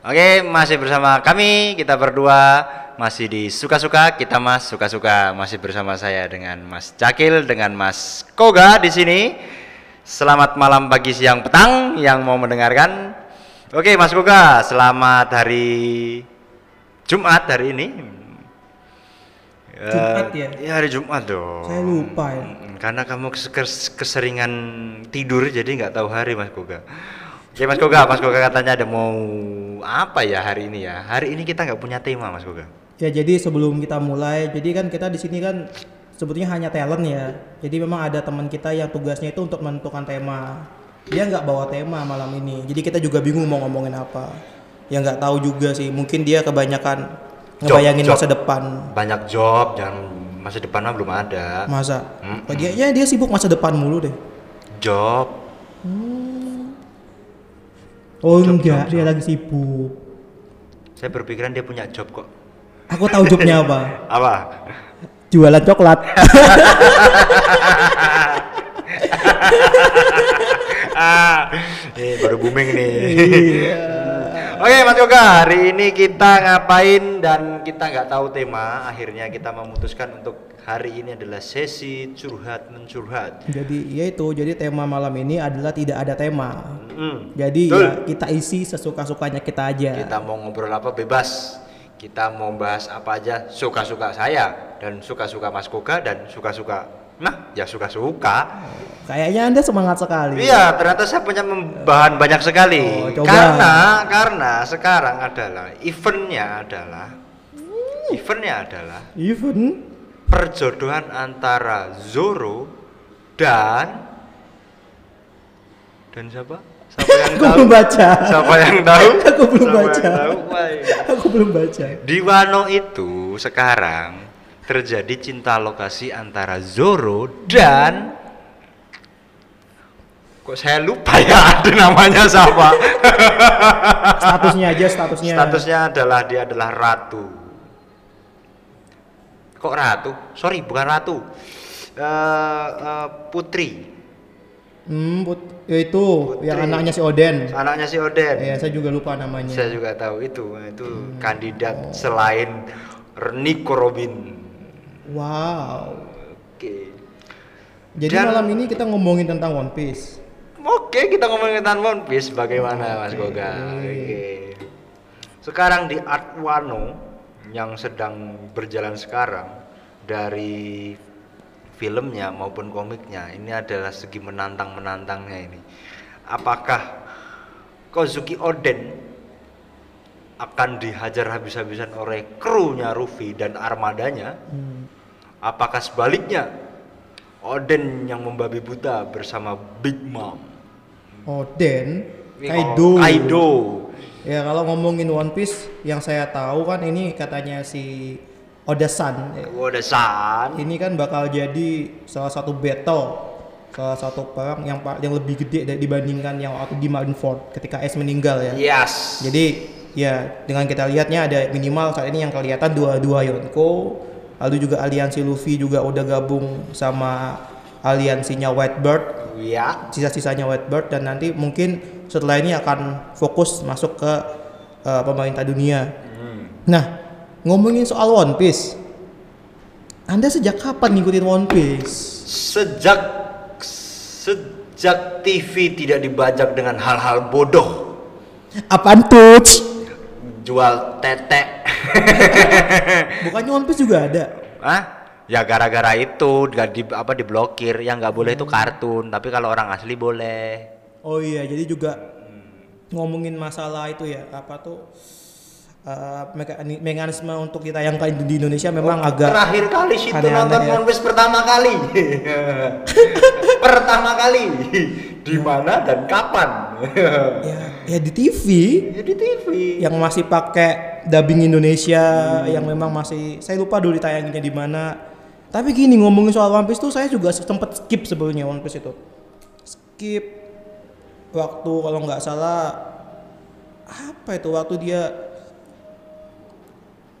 Oke, masih bersama kami kita berdua masih di suka-suka kita Mas suka-suka masih bersama saya dengan Mas Cakil dengan Mas Koga di sini. Selamat malam, pagi, siang, petang yang mau mendengarkan. Oke, Mas Koga, selamat hari Jumat hari ini. Jumat ya? Iya hari Jumat dong. Saya lupa ya. Mm, Karena kamu kes- kes- keseringan tidur jadi nggak tahu hari Mas Koga. Oke Mas Koga, Mas Koga katanya ada mau apa ya hari ini ya? Hari ini kita nggak punya tema Mas Koga. Ya jadi sebelum kita mulai, jadi kan kita di sini kan sebetulnya hanya talent ya. Jadi memang ada teman kita yang tugasnya itu untuk menentukan tema. Dia nggak bawa tema malam ini. Jadi kita juga bingung mau ngomongin apa. Ya nggak tahu juga sih. Mungkin dia kebanyakan Job, ngebayangin job. masa depan. Banyak job dan masa depan mah belum ada. Masa? Mm-mm. Oh, dia ya dia sibuk masa depan mulu deh. Job. Oh Job, enggak, job, dia lagi sibuk. Saya berpikiran dia punya job kok. Aku tahu jobnya apa. Apa? Jualan coklat. ah, ini baru booming nih. Iya. Oke Mas Yoga, hari ini kita ngapain dan kita nggak tahu tema. Akhirnya kita memutuskan untuk hari ini adalah sesi curhat mencurhat. Jadi ya itu, jadi tema malam ini adalah tidak ada tema. Hmm, Jadi betul. ya kita isi sesuka-sukanya kita aja. Kita mau ngobrol apa bebas. Kita mau bahas apa aja suka-suka saya dan suka-suka Mas Koga dan suka-suka nah ya suka-suka. Kayaknya Anda semangat sekali. Iya, ternyata saya punya bahan banyak sekali. Oh, coba. Karena karena sekarang adalah eventnya adalah eventnya adalah Even perjodohan antara Zoro dan dan siapa? Siapa yang aku tahu? belum baca. Siapa yang tahu? Aku belum Siapa yang baca. tahu? Iya. aku belum baca. Di Wano itu sekarang terjadi cinta lokasi antara Zoro dan kok saya lupa ya ada namanya siapa. Statusnya aja statusnya. Statusnya adalah dia adalah ratu. Kok ratu? Sorry, bukan ratu. Eh, eh, putri. Hmm, put- ya itu Putri. yang anaknya si Oden. Anaknya si Oden. Ya, saya juga lupa namanya. Saya juga tahu itu. Itu Hmm. kandidat selain Nico Robin. Wow. Oke. Jadi Dan- malam ini kita ngomongin tentang One Piece. Oke, kita ngomongin tentang One Piece bagaimana Mas Goga? Oke. Sekarang di Art Wano yang sedang berjalan sekarang dari filmnya maupun komiknya ini adalah segi menantang-menantangnya ini. Apakah Kozuki Oden akan dihajar habis-habisan oleh krunya Ruffy dan armadanya? Hmm. Apakah sebaliknya Oden yang membabi buta bersama Big Mom? Oden, Kaido. Kaido. Ya kalau ngomongin One Piece yang saya tahu kan ini katanya si Oda-san. Oda-san. Ini kan bakal jadi salah satu battle, salah satu perang yang yang lebih gede dibandingkan yang waktu di Marineford ketika Ace meninggal ya. Yes. Jadi ya dengan kita lihatnya ada minimal saat ini yang kelihatan dua dua Yonko, lalu juga aliansi Luffy juga udah gabung sama aliansinya Whitebird, ya. sisa-sisanya Whitebird dan nanti mungkin setelah ini akan fokus masuk ke eh, pemerintah dunia. Hmm. Nah, ngomongin soal One Piece, Anda sejak kapan ngikutin One Piece? Sejak sejak TV tidak dibajak dengan hal-hal bodoh, Apaan tuh? jual tetek. Bukannya One Piece juga ada? Hah? Ya gara-gara itu nggak di apa diblokir, yang nggak boleh itu kartun, tapi kalau orang asli boleh. Oh iya, jadi juga ngomongin masalah itu ya, apa tuh mekani- mekanisme untuk ditayangkan di Indonesia memang agak Terakhir kali situ aneh-aneh nonton ya. One Piece pertama kali. pertama kali. Di mana dan kapan? ya, ya di TV ya di TV. yang masih pakai dubbing Indonesia yang memang masih saya lupa dulu ditayanginnya di mana. Tapi gini ngomongin soal One Piece tuh saya juga sempat skip sebelumnya One Piece itu. Skip waktu kalau nggak salah apa itu waktu dia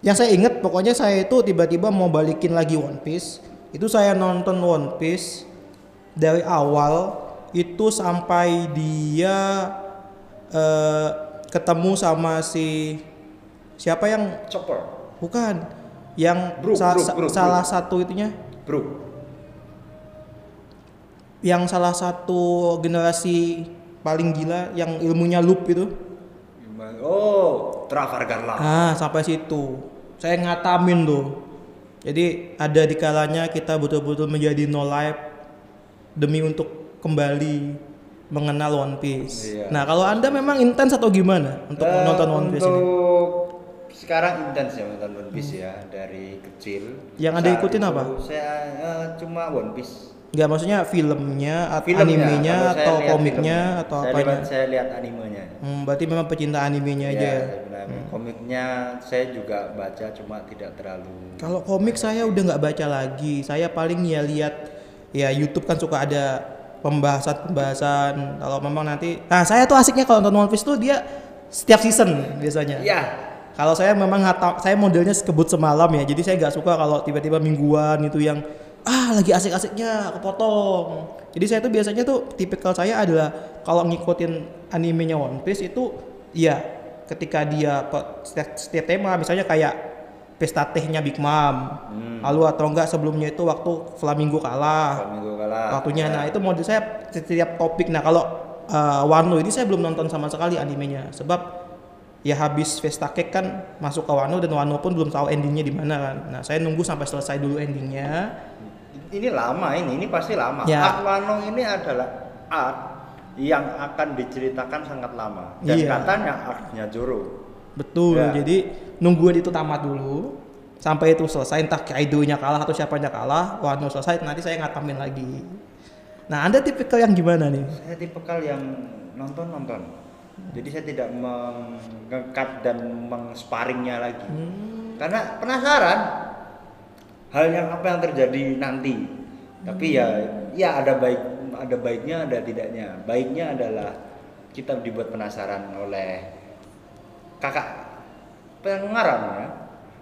yang saya ingat pokoknya saya itu tiba-tiba mau balikin lagi One Piece itu saya nonton One Piece dari awal itu sampai dia eh, ketemu sama si siapa yang Chopper, bukan yang Brook, sa- Brook, sa- Brook, salah Brook. satu itunya bro. yang salah satu generasi paling gila yang ilmunya loop itu Oh, Trafalgar Law. ah sampai situ saya ngatamin tuh jadi ada di kalanya kita betul-betul menjadi no life demi untuk kembali mengenal One Piece. Iya. Nah kalau anda memang intens atau gimana untuk Eh, menonton One Piece ini? untuk sekarang intens ya nonton One Piece ya dari kecil. Yang Anda ikutin apa? Saya eh, cuma One Piece. Nggak maksudnya filmnya atau Filmnya, animenya atau komiknya filmnya. atau saya apanya? lihat, saya lihat animenya. Hmm, berarti memang pecinta animenya aja. Ya, saya bilang, Komiknya saya juga baca cuma tidak terlalu. Kalau komik saya udah nggak baca lagi. Saya paling ya lihat ya YouTube kan suka ada pembahasan-pembahasan. Kalau memang nanti, nah saya tuh asiknya kalau nonton One Piece tuh dia setiap season biasanya. Ya, Kalau saya memang saya modelnya kebut semalam ya. Jadi saya nggak suka kalau tiba-tiba mingguan itu yang ah lagi asik-asiknya kepotong. Jadi saya tuh biasanya tuh tipikal saya adalah kalau ngikutin animenya One Piece itu ya ketika dia setiap, setiap tema misalnya kayak pesta tehnya Big Mom. Lalu atau enggak sebelumnya itu waktu Flamingo kalah kalau minggu kalah. waktunya. Nah itu model saya setiap topik. Nah kalau uh, Wano ini saya belum nonton sama sekali animenya sebab ya habis Vesta Cake kan masuk ke Wano dan Wano pun belum tahu endingnya di mana kan. Nah saya nunggu sampai selesai dulu endingnya. Ini lama ini, ini pasti lama. Ya. Art Wano ini adalah art yang akan diceritakan sangat lama. Dan Iya. katanya artnya Joro. Betul. Ya. Jadi nungguin itu tamat dulu sampai itu selesai entah Kaido-nya kalah atau siapanya kalah, Wano selesai nanti saya ngatamin lagi. Nah anda tipikal yang gimana nih? Saya tipikal yang nonton-nonton. Jadi saya tidak mengangkat dan mengsparingnya lagi. Hmm. Karena penasaran hal yang apa yang terjadi nanti. Tapi ya ya ada baik ada baiknya ada tidaknya. Baiknya adalah kita dibuat penasaran oleh kakak pengarang ya.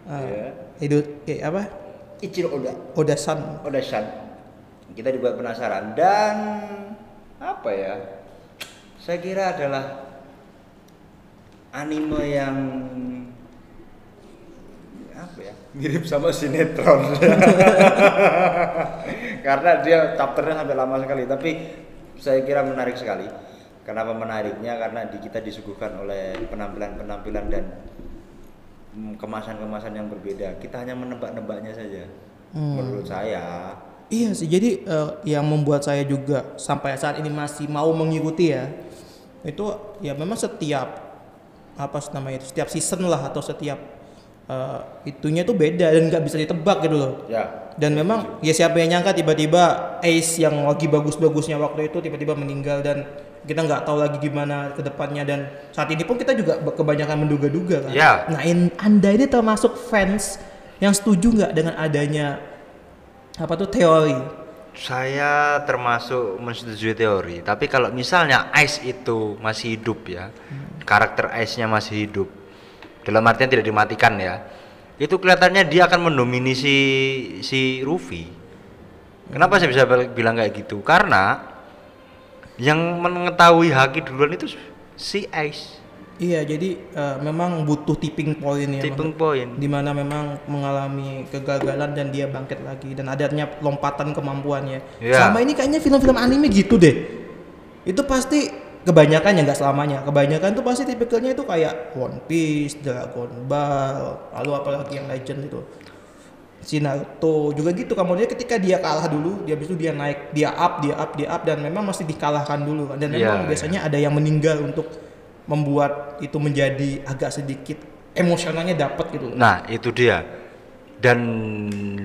Ya. Itu kayak apa? Ichiro Oda. Oda-san. Oda-san. Kita dibuat penasaran dan apa ya? Saya kira adalah anime yang apa ya? Mirip sama sinetron. Karena dia chapternya sampai lama sekali, tapi saya kira menarik sekali. Kenapa menariknya? Karena di kita disuguhkan oleh penampilan-penampilan dan mm, kemasan-kemasan yang berbeda. Kita hanya menebak-nebaknya saja. Hmm. Menurut saya. Iya sih, jadi eh, yang membuat saya juga sampai saat ini masih mau mengikuti ya, itu ya memang setiap apa namanya itu, setiap season lah atau setiap eh, itunya tuh beda dan nggak bisa ditebak gitu loh. Ya. Dan memang ya siapa yang nyangka tiba-tiba Ace yang lagi bagus-bagusnya waktu itu tiba-tiba meninggal dan kita nggak tahu lagi gimana ke depannya dan saat ini pun kita juga kebanyakan menduga-duga kan. Ya. Nah, in- Anda ini termasuk fans yang setuju nggak dengan adanya apa tuh teori? Saya termasuk menyetujui teori, tapi kalau misalnya Ice itu masih hidup ya, karakter Ice-nya masih hidup, dalam artian tidak dimatikan ya, itu kelihatannya dia akan mendomini si, si Ruffy. Kenapa saya bisa bilang kayak gitu? Karena yang mengetahui haki duluan itu si Ice, Iya, jadi eh, memang butuh tipping point ya. tipping point. di mana memang mengalami kegagalan dan dia bangkit lagi dan adanya lompatan kemampuannya. Iya. Selama ini kayaknya film-film anime gitu deh. Itu pasti kebanyakan ya nggak selamanya. Kebanyakan tuh pasti tipikalnya itu kayak One Piece, Dragon Ball, lalu apalagi yang Legend itu. Si Naruto juga gitu kemudian ketika dia kalah dulu dia habis itu dia naik dia up dia up dia up dan memang mesti dikalahkan dulu kan dan Iya, memang iya. biasanya ada yang meninggal untuk membuat itu menjadi agak sedikit emosionalnya dapat gitu. Nah, itu dia. Dan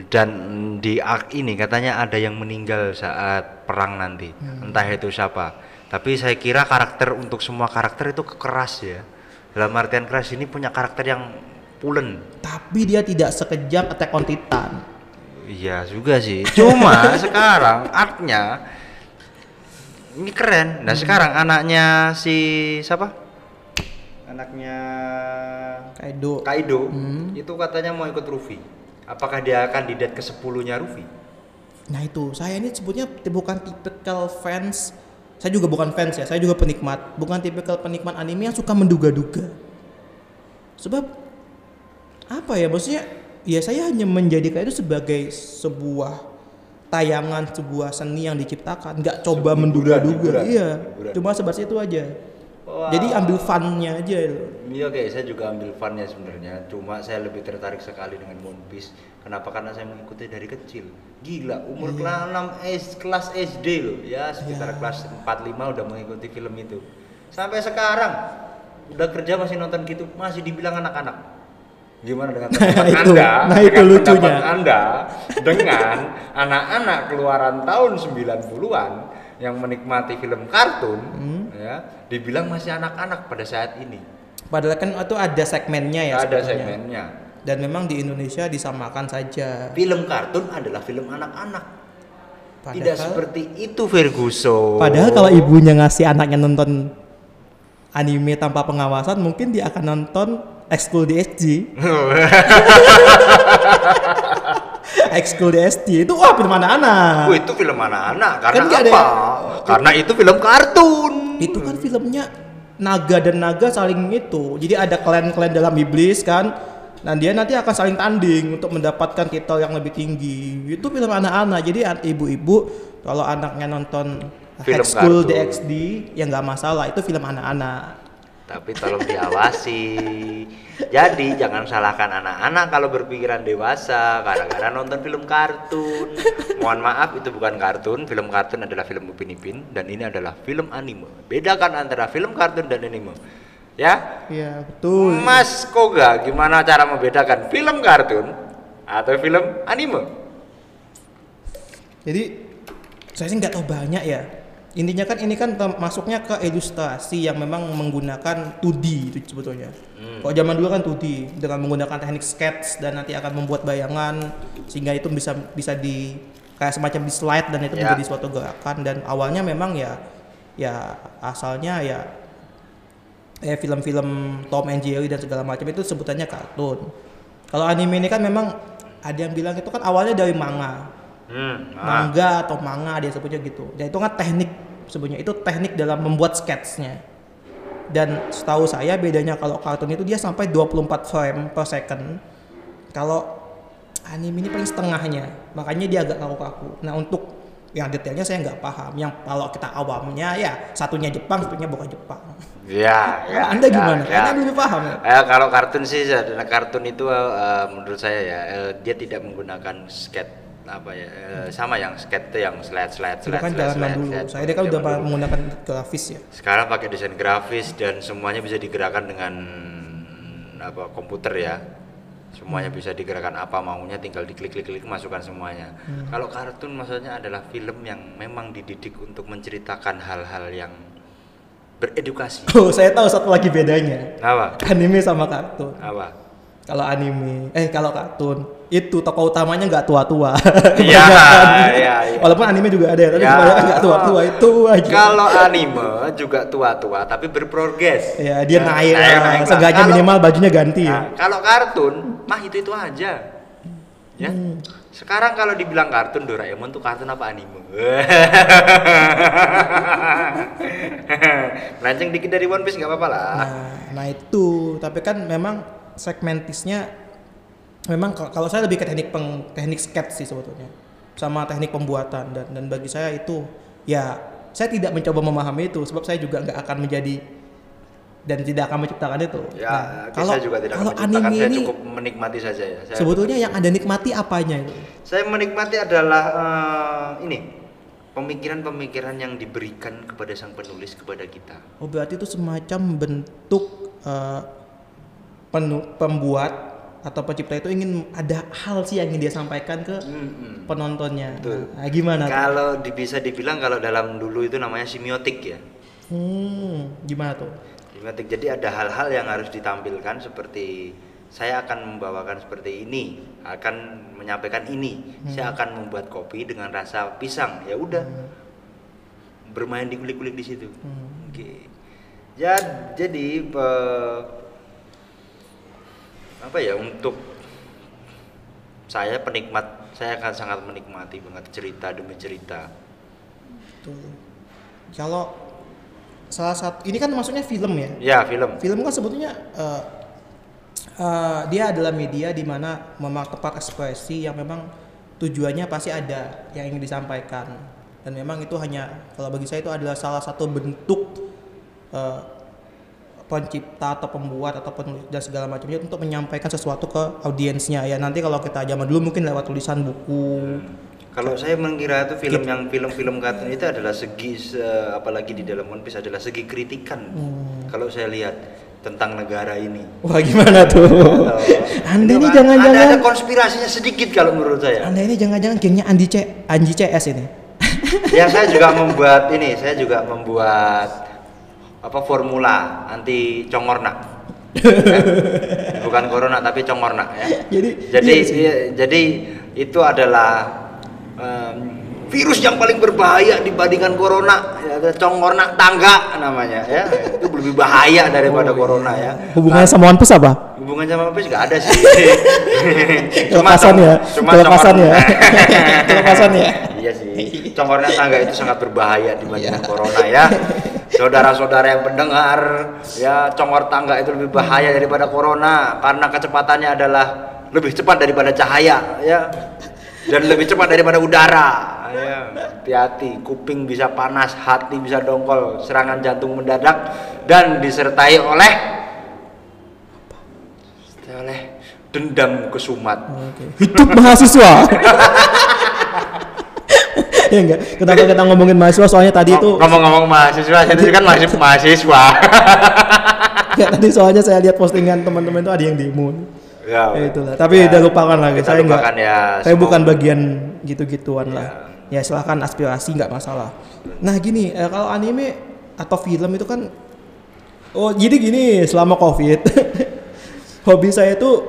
dan di arc ini katanya ada yang meninggal saat perang nanti. Entah itu siapa. Tapi saya kira karakter untuk semua karakter itu keras ya. Dalam artian keras ini punya karakter yang pulen. Tapi dia tidak sekejam Attack on Titan. Iya juga sih. Cuma sekarang artnya ini keren. Nah, sekarang anaknya si siapa? Anaknya Kaido. Kaido Hmm. itu katanya mau ikut Ruffy. Apakah dia kandidat ke 10-nya Ruffy? Nah itu, saya ini sebutnya bukan tipikal fans saya juga bukan fans ya, saya juga penikmat, bukan tipikal penikmat anime yang suka menduga-duga. Sebab apa ya maksudnya? Ya saya hanya menjadikan itu sebagai sebuah tayangan, sebuah seni yang diciptakan, nggak coba menduga-duga. Iya, hiburan. cuma sebatas itu aja. Wah. Jadi ambil funnya aja. Iya oke, saya juga ambil funnya sebenarnya. Cuma saya lebih tertarik sekali dengan One Piece. Kenapa? Karena saya mengikuti dari kecil. Gila, umur Iya. kelas 6 S, kelas SD loh. Ya, sekitar Iya. kelas 4 5 udah mengikuti film itu. Sampai sekarang udah kerja masih nonton gitu, masih dibilang anak-anak. Gimana dengan pendapat Itu, Anda? nah itu dengan lucunya. pendapat Anda dengan anak-anak keluaran tahun 90-an yang menikmati film kartun Hmm. Ya, dibilang masih anak-anak pada saat ini. Padahal kan itu ada segmennya ya. Ada sebenarnya. segmennya. Dan memang di Indonesia disamakan saja. Film kartun adalah film anak-anak. Tidak seperti itu Ferguson. padahal kalau ibunya ngasih anaknya nonton anime tanpa pengawasan, mungkin dia akan nonton ekskul di SG. ekskul di SG itu wah film anak-anak. Itu film anak-anak karena Kan ada apa? ya? Karena itu film kartun. Itu kan filmnya naga dan naga saling itu. Jadi ada klan-klan dalam iblis kan. Dan dia nanti akan saling tanding untuk mendapatkan titel yang lebih tinggi. Itu film anak-anak. Jadi ibu-ibu kalau anaknya nonton Film High School kartun. DxD ya nggak masalah. Itu film anak-anak. Tapi tolong diawasi. Jadi jangan salahkan anak-anak kalau berpikiran dewasa gara-gara nonton film kartun. Mohon maaf itu bukan kartun. Film kartun adalah film Upin Ipin dan ini adalah film anime. Bedakan antara film kartun dan anime. Ya, Iya betul. Mas Koga, gimana cara membedakan film kartun atau film anime? Jadi saya sih nggak tahu banyak ya. Intinya kan ini kan masuknya ke ilustrasi yang memang menggunakan 2D itu sebetulnya. Hmm. Kalau zaman dulu kan 2D dengan menggunakan teknik sketch dan nanti akan membuat bayangan sehingga itu bisa bisa di kayak semacam di slide dan itu Ya. menjadi suatu gerakan dan awalnya memang ya ya asalnya ya eh film-film Tom and Jerry dan segala macam itu sebutannya kartun. Kalau anime ini kan memang ada yang bilang itu kan awalnya dari manga Hmm, ah. manga atau manga dia sebutnya gitu. Dan itu kan teknik sebenarnya itu teknik dalam membuat sketsnya. Dan setahu saya bedanya kalau kartun itu dia sampai 24 frame per second. Kalau anime ini paling setengahnya, makanya dia agak kaku-kaku. Nah untuk yang detailnya saya nggak paham. Yang kalau kita awamnya ya satunya Jepang, satunya bukan Jepang. Ya, ya. Anda ya, gimana? ya. Anda lebih paham ya? Eh, kalau kartun sih, karena kartun itu eh, menurut saya ya eh, dia tidak menggunakan skate apa ya eh, sama yang skate yang slide slide slide kan slide, slide, dulu. slide. Saya dia kan udah dulu. menggunakan grafis ya. Sekarang pakai desain grafis dan semuanya bisa digerakkan dengan apa komputer ya. Semuanya bisa digerakkan apa maunya tinggal diklik-klik-klik masukkan semuanya. Hmm. Kalau kartun maksudnya adalah film yang memang dididik untuk menceritakan hal-hal yang beredukasi. Oh, saya tahu satu lagi bedanya. Apa? Anime sama kartun. Apa? Kalau anime, eh kalau kartun itu tokoh utamanya nggak tua-tua. Iya, iya, iya. Walaupun anime juga ada, tapi Ya. kebanyakan nggak tua-tua itu aja. Kalau anime juga tua-tua tapi berprogres. ya dia Nah, naik, naik, naik. Seenggaknya Kalau- minimal bajunya ganti ya. Nah, kalau kartun, mah itu itu aja. Ya. Hmm. Sekarang kalau dibilang kartun Doraemon tuh kartun apa anime? Melenceng dikit dari One Piece nggak apa-apa lah. Nah, nah itu, tapi kan memang segmentisnya memang kalau kalau saya lebih ke teknik peng, teknik sketch sih sebetulnya. Sama teknik pembuatan dan dan bagi saya itu ya saya tidak mencoba memahami itu sebab saya juga nggak akan menjadi dan tidak akan menciptakan itu. Ya, Nah, saya juga tidak kalau akan menciptakan, anime saya ini cukup menikmati saja ya. Saya, sebetulnya yang anda nikmati apanya itu? saya menikmati adalah eh, ini pemikiran-pemikiran yang diberikan kepada sang penulis kepada kita. Oh berarti itu semacam bentuk penu- pembuat atau pencipta itu ingin ada hal sih yang ingin dia sampaikan ke Mm-mm. penontonnya. Betul. Nah, gimana? Kalau bisa dibilang kalau dalam dulu itu namanya semiotik ya. Hmm, gimana tuh? Semiotik. Jadi ada hal-hal yang harus ditampilkan seperti saya akan membawakan seperti ini, akan menyampaikan ini. Saya akan membuat kopi dengan rasa pisang. Ya udah. Bermain di kulik-kulik di situ. Hmm. Oke. Ya, jadi pe- apa ya untuk saya penikmat saya akan sangat menikmati banget cerita demi cerita Betul. kalau salah satu ini kan maksudnya film ya Ya, film. film kan sebetulnya eh, eh, dia adalah media di mana memang tempat ekspresi yang memang tujuannya pasti ada yang ingin disampaikan dan memang itu hanya kalau bagi saya itu adalah salah satu bentuk eh, pencipta atau pembuat atau penulis dan segala macamnya untuk menyampaikan sesuatu ke audiensnya ya nanti kalau kita zaman dulu mungkin lewat tulisan buku Kalau saya mengira itu film yang film-film kartun itu adalah segi se- apalagi di dalam One Piece adalah segi kritikan. Kalau saya lihat tentang negara ini. wah gimana tuh anda ini jangan-jangan ada, ada konspirasinya sedikit kalau menurut saya. anda ini jangan-jangan gengnya Andi C Anji CS ini ya saya juga membuat ini, saya juga membuat apa formula anti congornak. Ya. Bukan corona tapi congornak ya. jadi Jadi iya iya, jadi itu adalah em, virus yang paling berbahaya dibandingkan corona ya ada congornak tangga namanya ya itu lebih bahaya daripada Oh, corona iya. ya hubungannya Nah, sama One Piece apa hubungan sama apa nggak ada sih kelepasan ya cuma kelepasan ya kelepasan ya congornak tangga itu sangat berbahaya dibandingkan Iya. corona ya. Saudara-saudara yang pendengar ya congor tangga itu lebih bahaya daripada corona karena kecepatannya adalah lebih cepat daripada cahaya ya. Dan lebih cepat daripada udara ya. Hati-hati kuping bisa panas hati bisa dongkol serangan jantung mendadak dan disertai oleh disertai oleh dendam kesumat. Oke. hidup mahasiswa ya enggak kenapa kita ngomongin mahasiswa? Soalnya tadi itu ngomong-ngomong mahasiswa itu kan masih mahasiswa. Ya, tadi soalnya saya lihat postingan teman-teman itu ada yang demo. Ya, ya itulah. Tapi udah lupakan lagi kita saya enggak ya saya semua. bukan bagian gitu-gituan lah. Ya. Silahkan aspirasi nggak masalah. Nah gini eh, kalau anime atau film itu kan oh jadi gini selama covid hobi saya itu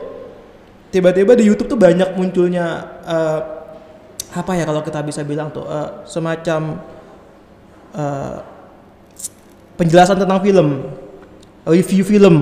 tiba-tiba di YouTube tuh banyak munculnya eh, apa ya kalau kita bisa bilang tuh eh, semacam eh, penjelasan tentang film? Review film.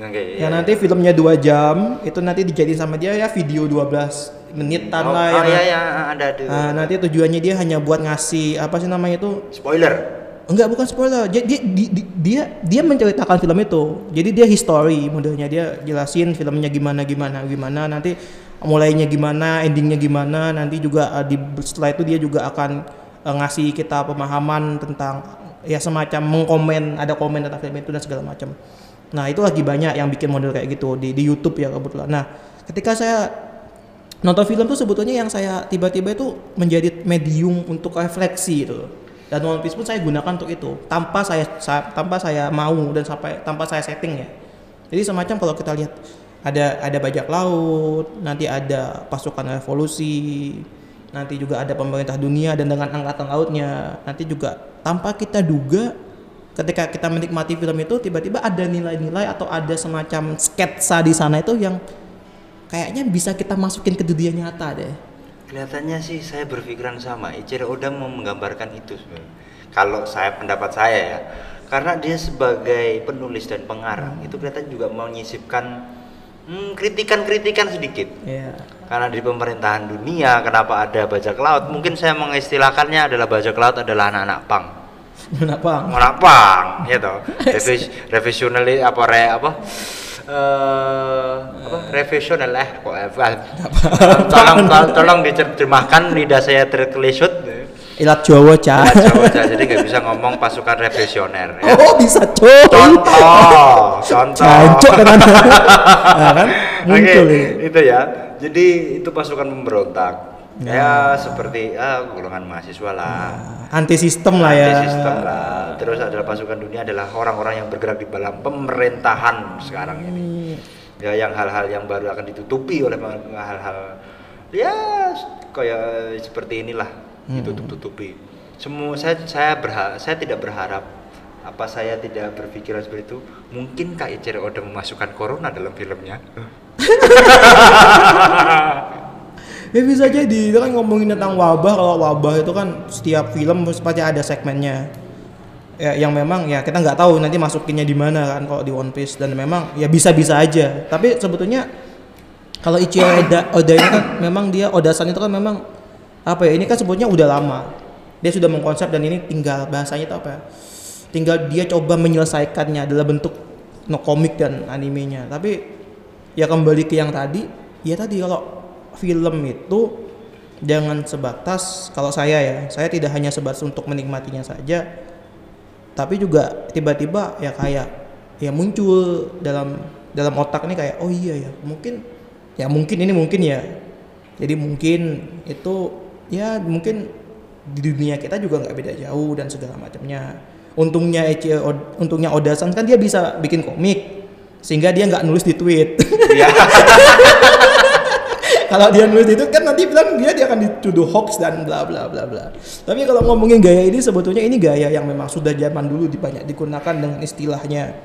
Oke, Ya iya, nanti filmnya dua jam, itu nanti dijadiin sama dia ya video 12 menitan oh, lah oh, yang iya iya ada tuh Nah, nanti tujuannya dia hanya buat ngasih apa sih namanya itu? spoiler. Enggak, bukan spoiler. Dia dia, dia dia dia menceritakan film itu. Jadi dia history modelnya dia jelasin filmnya gimana gimana gimana. Nanti mulainya gimana, endingnya gimana, nanti juga uh, di setelah itu dia juga akan uh, ngasih kita pemahaman tentang ya semacam mengkomen, ada komen tentang film itu dan segala macam. Nah, itu lagi banyak yang bikin model kayak gitu di di YouTube ya kebetulan. Nah, ketika saya nonton film tuh sebetulnya yang saya tiba-tiba itu menjadi medium untuk refleksi loh. Dan One Piece pun saya gunakan untuk itu tanpa saya, sa- tanpa saya mau dan sampai tanpa saya setting ya. Jadi semacam kalau kita lihat ada ada bajak laut, nanti ada pasukan revolusi, nanti juga ada pemerintah dunia dan dengan angkatan lautnya. Nanti juga tanpa kita duga ketika kita menikmati film itu tiba-tiba ada nilai-nilai atau ada semacam sketsa di sana itu yang kayaknya bisa kita masukin ke dunia nyata deh. kelihatannya sih saya berpikiran sama Ichiro Oda mau menggambarkan itu sebenarnya kalau saya pendapat saya ya karena dia sebagai penulis dan pengarang itu kelihatan juga menyisipkan hmm, kritikan-kritikan sedikit. Iya. karena di pemerintahan dunia kenapa ada bajak laut? Mungkin saya mengistilahkannya adalah bajak laut adalah anak-anak pang. Kenapa? anak pang gitu. Revis, revisional apa re apa? Eh apa? Revisional eh kok eh, tolong tol- tolong diterjemahkan lidah saya terkelisut Ilat Jawa, Cah. Ya, Jawa aja, jadi nggak bisa ngomong pasukan revisioner ya. Oh, bisa, coy. contoh contoh Cancok kan. Nah, kan muncul ini. itu ya. Jadi itu pasukan pemberontak. Ya, seperti ah, golongan mahasiswa lah. Anti sistem lah ya. Anti sistem lah. Terus adalah pasukan dunia adalah orang-orang yang bergerak di dalam pemerintahan sekarang ini. Ya, yang hal-hal yang baru akan ditutupi oleh hal-hal ya kayak seperti inilah ditutup-tutupi. Semua saya saya berharap saya tidak berharap apa saya tidak berpikiran seperti itu mungkin Kak Ichiro Oda memasukkan corona dalam filmnya Ya bisa jadi, itu kan ngomongin tentang wabah, kalau wabah itu kan setiap film pasti ada segmennya. Ya, yang memang ya kita nggak tahu nanti masukinnya di mana kan kalau di One Piece dan memang ya bisa-bisa aja. Tapi sebetulnya kalau Ichiro Oda, Oda ini kan memang dia Odasan itu kan memang apa ya ini kan sebutnya udah lama. Dia sudah mengkonsep dan ini tinggal bahasanya itu apa ya? tinggal dia coba menyelesaikannya dalam bentuk no komik dan animenya. Tapi ya kembali ke yang tadi ya tadi kalau film itu jangan sebatas kalau saya ya saya tidak hanya sebatas untuk menikmatinya saja tapi juga tiba-tiba ya kayak ya muncul dalam dalam otak ini kayak oh iya ya mungkin ya mungkin ini mungkin ya. Jadi mungkin itu ya mungkin di dunia kita juga nggak beda jauh dan segala macamnya untungnya untungnya Odasan kan dia bisa bikin komik sehingga dia nggak nulis di tweet Iya. kalau dia nulis itu kan nanti bilang dia dia akan dituduh hoax dan bla bla bla bla. Tapi kalau ngomongin gaya ini sebetulnya ini gaya yang memang sudah zaman dulu banyak digunakan dengan istilahnya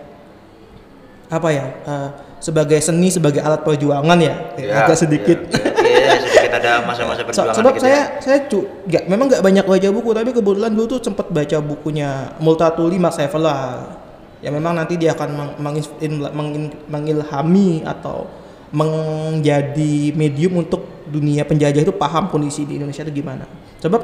apa ya eh, sebagai seni sebagai alat perjuangan ya, Ya, agak sedikit. ya, ya, sedikit ada masa-masa So- perjuangan sebab gitu saya ya. saya cu nggak memang nggak banyak baca buku tapi kebetulan dulu tuh sempat baca bukunya Multatuli Max Havelaar yang memang nanti dia akan meng- mengilhami atau menjadi medium untuk dunia penjajah itu paham kondisi di Indonesia itu gimana. Sebab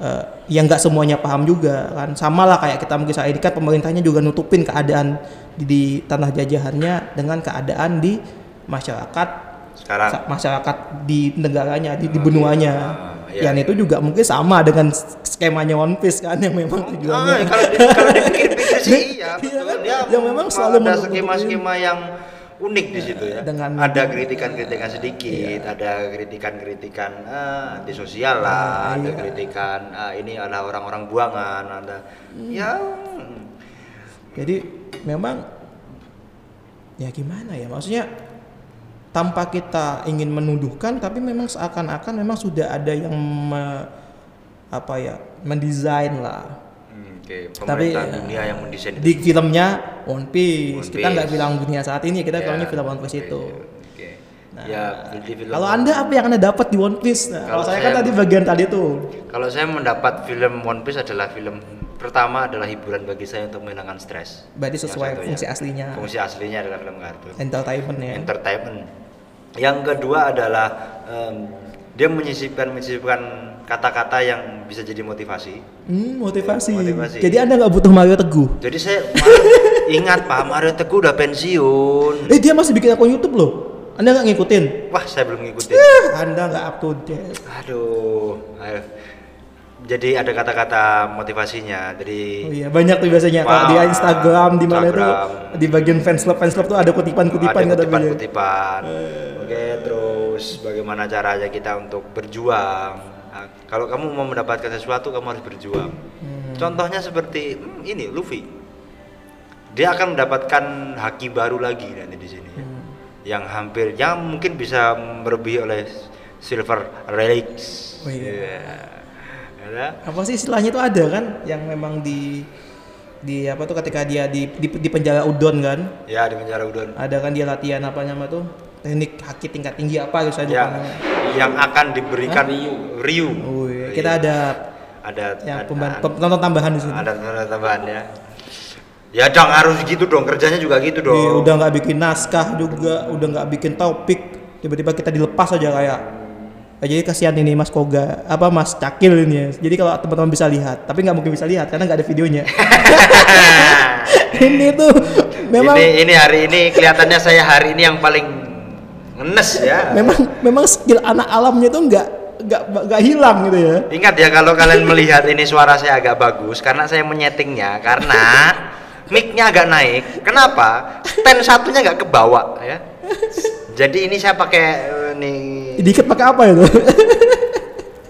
eh, yang nggak semuanya paham juga kan. Sama lah kayak kita mungkin saat ini kan pemerintahnya juga nutupin keadaan di, di tanah jajahannya dengan keadaan di masyarakat Sekarang masyarakat di negaranya di, di benuanya Ah, iya, yang itu juga mungkin sama dengan skemanya One Piece kan yang memang Ah, tujuannya kalau di, kalau dipikir-pikir sih iya, Iya betul. kan? Dia Yang memang selalu ada skema-skema yang unik di situ ya. Dengan- ada kritikan-kritikan sedikit, ada kritikan-kritikan ah, anti sosial lah, Ah, ada iya. kritikan ah, ini adalah orang-orang buangan, ada ya hmm. jadi memang ya gimana ya maksudnya tanpa kita ingin menuduhkan tapi memang seakan-akan memang sudah ada yang me- apa ya mendesain lah Hmm, Oke, Tapi, ya, dunia yang mendesain di itu. filmnya One Piece, One kita nggak Piece. bilang dunia saat ini kita bilangnya film One Piece itu Oke. Nah, ya, film Kalau anda apa yang anda dapat di One Piece? Nah, kalau Kalau saya kan tadi bagian tadi tuh. Kalau saya mendapat film One Piece adalah film pertama adalah hiburan bagi saya untuk menghilangkan stres. Berarti sesuai fungsi aslinya. Fungsi aslinya adalah film kartun. Entertainment ya. Entertainment. Yang kedua adalah em, dia menyisipkan menyisipkan kata-kata yang bisa jadi motivasi. Hmm, motivasi. Motivasi. Jadi anda nggak butuh Mario Teguh. Jadi saya ingat Pak Mario Teguh udah pensiun. Eh dia masih bikin akun YouTube loh. Anda nggak ngikutin? Wah saya belum ngikutin. Anda nggak up to date. Aduh. ayo. Jadi ada kata-kata motivasinya. Jadi Oh iya banyak tuh biasanya kalau di Instagram di mana Instagram. di bagian fans club fans club tuh ada kutipan-kutipan ada kutipan-kutipan. Oke, terus bagaimana caranya kita untuk berjuang? Nah, kalau kamu mau mendapatkan sesuatu, kamu harus berjuang. Hmm. Contohnya seperti hmm, ini Luffy. Dia akan mendapatkan haki baru lagi nanti di sini. Hmm. Yang hampir yang mungkin bisa melebihi oleh Silver Relics. Oh iya. Iya. Ada? Apa sih istilahnya itu ada kan yang memang di di apa tuh ketika dia di di, di penjara udon kan Ya di penjara udon. ada kan dia latihan apa nama tuh teknik haki tingkat tinggi apa gitu saya lupa Ya, namanya. yang akan diberikan Ryu. Oh iya. Ryu. Kita ada ada yang ada- pemban- penonton tambahan di sini. ada tanda tambahan ya ya dong harus gitu dong kerjanya juga gitu dong Iya, udah nggak bikin naskah juga, udah nggak bikin topik, tiba-tiba kita dilepas aja kayak. Eh, jadi kasihan ini Mas Koga, apa Mas Cakil ini ya. Jadi kalau teman-teman bisa lihat, tapi nggak mungkin bisa lihat karena nggak ada videonya. ini tuh memang ini ini hari ini kelihatannya saya hari ini yang paling ngenes ya memang memang skill anak alamnya tuh nggak nggak nggak hilang gitu ya. ingat ya kalau kalian melihat ini suara saya agak bagus karena saya menyetingnya karena mic-nya agak naik kenapa stand satunya nggak ke bawah ya jadi ini saya pakai eh, nih Dikit pakai apa itu?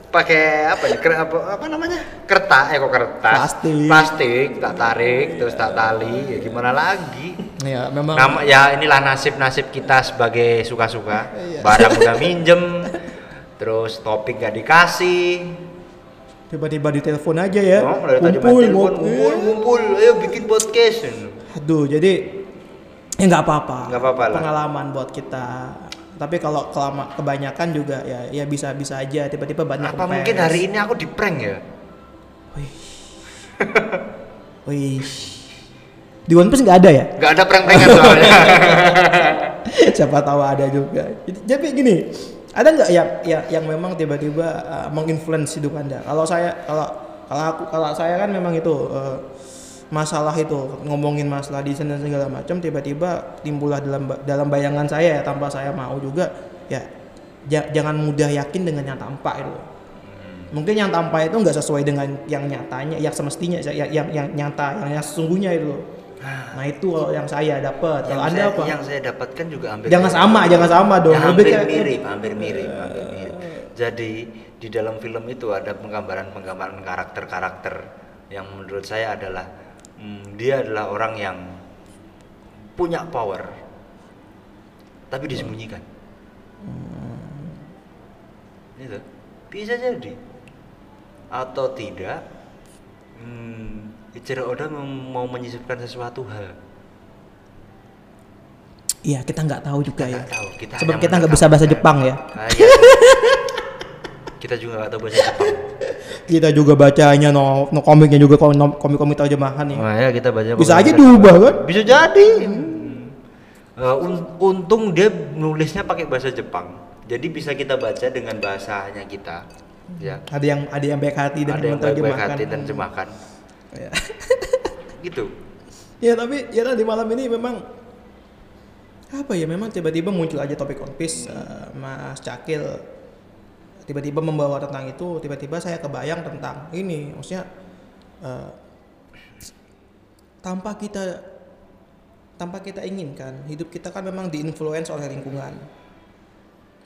pakai apa ya ker- apa, apa namanya kertas eh kok kertas Plastik. plastik tak tarik terus tak tali ya gimana lagi ya memang. Nama, ya inilah nasib-nasib kita sebagai suka-suka. Iya. Barang udah minjem, terus topik gak dikasih. Tiba-tiba ditelepon aja ya. Oh, Kumpul, telepon, ngobrol. ngumpul, ngumpul, ayo bikin podcast. Aduh, jadi ya nggak apa-apa. Nggak apa-apa lah. Pengalaman buat kita. Tapi kalau kelama kebanyakan juga ya ya bisa bisa aja tiba-tiba banyak Apa mungkin hari ini aku di prank ya? Wih. Di One Piece nggak ada ya? Gak ada prank-prankan soalnya. Siapa tahu ada juga. Jadi, jadi gini, ada nggak yang yang yang memang tiba-tiba uh, menginfluence hidup anda? Kalau saya kalau kalau aku kalau saya kan memang itu eh, masalah itu ngomongin masalah desain dan segala macam tiba-tiba timbullah dalam dalam bayangan saya ya tanpa saya mau juga ya ja- jangan mudah yakin dengan yang tampak itu. Mungkin yang tampak itu nggak sesuai dengan yang nyatanya yang semestinya yang yang, yang nyata yang, yang sesungguhnya itu. Loh. nah itu kalau yang saya dapat kalau anda saya, apa? yang saya dapatkan juga hampir jangan mirip. sama jangan sama dong. Ya, hampir kayak mirip hampir mirip hampir mirip. Jadi di dalam film itu ada penggambaran penggambaran karakter karakter yang menurut saya adalah hmm, dia adalah orang yang punya power tapi disembunyikan. Itu bisa jadi. Atau tidak hmm, Ichiro Oda mau menyisipkan sesuatu hal. Iya kita nggak tahu juga ya. Nggak tahu. Kita sebab kita nggak bisa bahasa. Jepang ya. Ah, iya. kita juga nggak tahu bahasa Jepang. Kita juga bacanya no, no komiknya juga kom- no- komik-komik terjemahan ya Wah ya kita baca Bisa aja diubah, kan? bisa jadi. Eh, un- untung dia nulisnya pakai bahasa Jepang. Jadi bisa kita baca dengan bahasanya kita. Ya. Ada yang ada yang baik hati dan ada yang baik-baik menerjemahkan. hati dan terjemahkan. Ya. gitu. Ya tapi ya tadi malam ini memang apa ya memang tiba-tiba muncul aja topik One Piece eh, Mas Cakil tiba-tiba membawa tentang itu tiba-tiba saya kebayang tentang ini. Maksudnya eh, tanpa kita tanpa kita inginkan hidup kita kan memang diinfluence oleh lingkungan.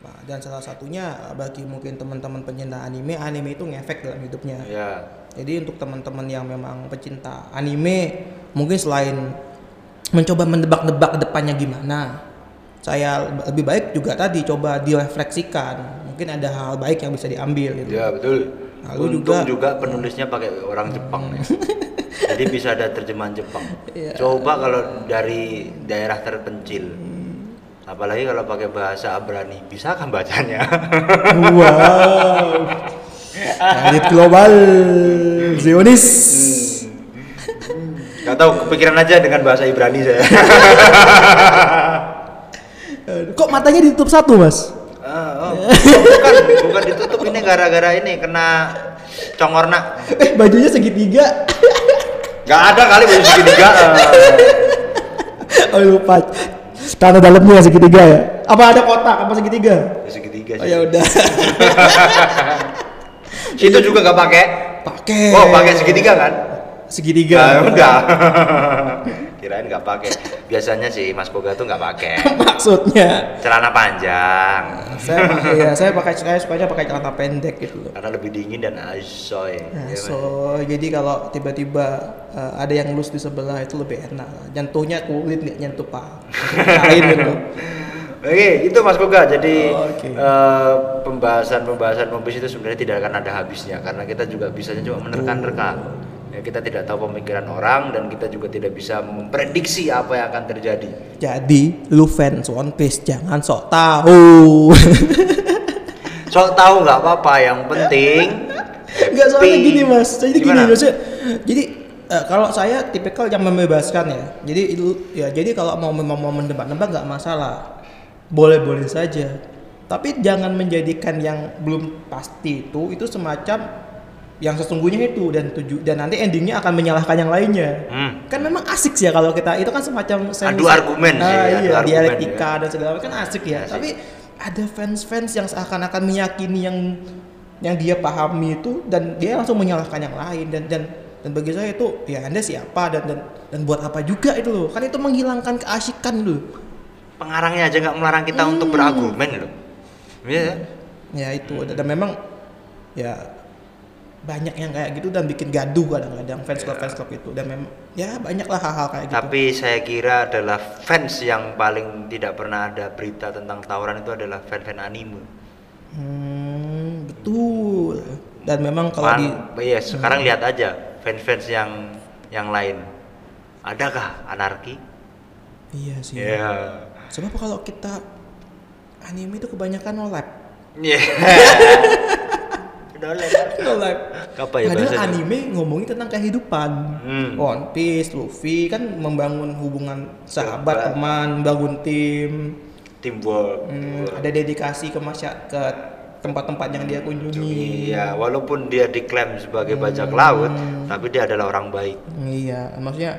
Nah dan salah satunya bagi mungkin teman-teman pencinta anime anime itu ngefek dalam hidupnya. Ya jadi untuk teman-teman yang memang pecinta anime, mungkin selain mencoba menebak-nebak ke depannya gimana, saya lebih baik juga tadi coba direfleksikan. Mungkin ada hal baik yang bisa diambil gitu. ya betul Lalu untung juga- juga, penulisnya pakai orang Jepang ya jadi bisa ada terjemahan Jepang Iya. coba kalau dari daerah terpencil apalagi kalau pakai bahasa Abrani bisa kan bacanya Wow. Elit global Zionis. Gak tahu kepikiran aja dengan bahasa Ibrani saya. Kok matanya ditutup satu, Mas? Ah, oh. Oh, bukan, bukan ditutup ini gara-gara ini kena congorna. Eh, bajunya segitiga. Gak ada kali baju segitiga. Oh, lupa. Tanah dalamnya segitiga ya? Apa ada kotak apa segitiga? Baju segitiga Oh sih. ya udah. Situ juga gak pakai. Pakai. Oh, pakai segitiga kan? Segitiga. Ya udah. Kirain gak pakai. Biasanya sih Mas Boga tuh gak pakai. Maksudnya Celana panjang. saya pakai ya saya pakai saya sukanya pakai celana pendek gitu loh. Karena lebih dingin dan asoy. Ya, so jadi kalau tiba-tiba uh, ada yang lus di sebelah itu lebih enak. Jantungnya kulit nggak nyentuh pak. Lain gitu. Oke, itu Mas Koga. Jadi Oh, eh, pembahasan-pembahasan One Piece itu sebenarnya tidak akan ada habisnya karena kita juga bisanya cuma menerka-nerka. Ya, kita tidak tahu pemikiran orang dan kita juga tidak bisa memprediksi apa yang akan terjadi. Jadi lu fans One Piece jangan sok tahu. Sok tahu nggak apa-apa, yang penting Enggak soalnya gini mas. Jadi gini maksudnya. Jadi eh, kalau saya tipikal yang membebaskan ya. Jadi itu ya jadi kalau mau mau, mau menebak-nebak nggak masalah. Boleh-boleh saja. Tapi jangan menjadikan yang belum pasti itu itu semacam yang sesungguhnya itu dan tuju dan nanti endingnya akan menyalahkan yang lainnya. Hmm. Kan memang asik sih ya kalau kita itu kan semacam Adu argumen sih, Ah, adu iya, argumen dialektika dan segala macam kan asik ya. Asik. Tapi ada fans-fans yang seakan-akan meyakini yang yang dia pahami itu dan dia langsung menyalahkan yang lain dan dan dan bagi saya itu ya anda siapa dan dan dan buat apa juga itu loh kan itu menghilangkan keasikan loh Pengarangnya aja nggak melarang kita Hmm. untuk berargumen loh. Iya. ya itu dan, dan memang ya banyak yang kayak gitu dan bikin gaduh kadang-kadang fans club fans club itu dan memang ya banyaklah hal-hal kayak gitu Tapi saya kira adalah fans yang paling tidak pernah ada berita tentang tawuran itu adalah fan-fan anime. hmm, betul dan memang kalau di Man- iya, sekarang lihat aja fans-fans yang yang lain. Adakah anarki? iya sih Iya. sebab kalau kita anime itu kebanyakan no lab No lab Apa ya Padahal bahasanya? anime ngomongin tentang kehidupan. Hmm. One Piece, Luffy kan membangun hubungan sahabat, teman, bangun tim, Teamwork. hmm, ada dedikasi ke masyarakat, tempat-tempat yang dia kunjungi. Iya, walaupun dia diklaim sebagai bajak laut, tapi dia adalah orang baik. Iya, maksudnya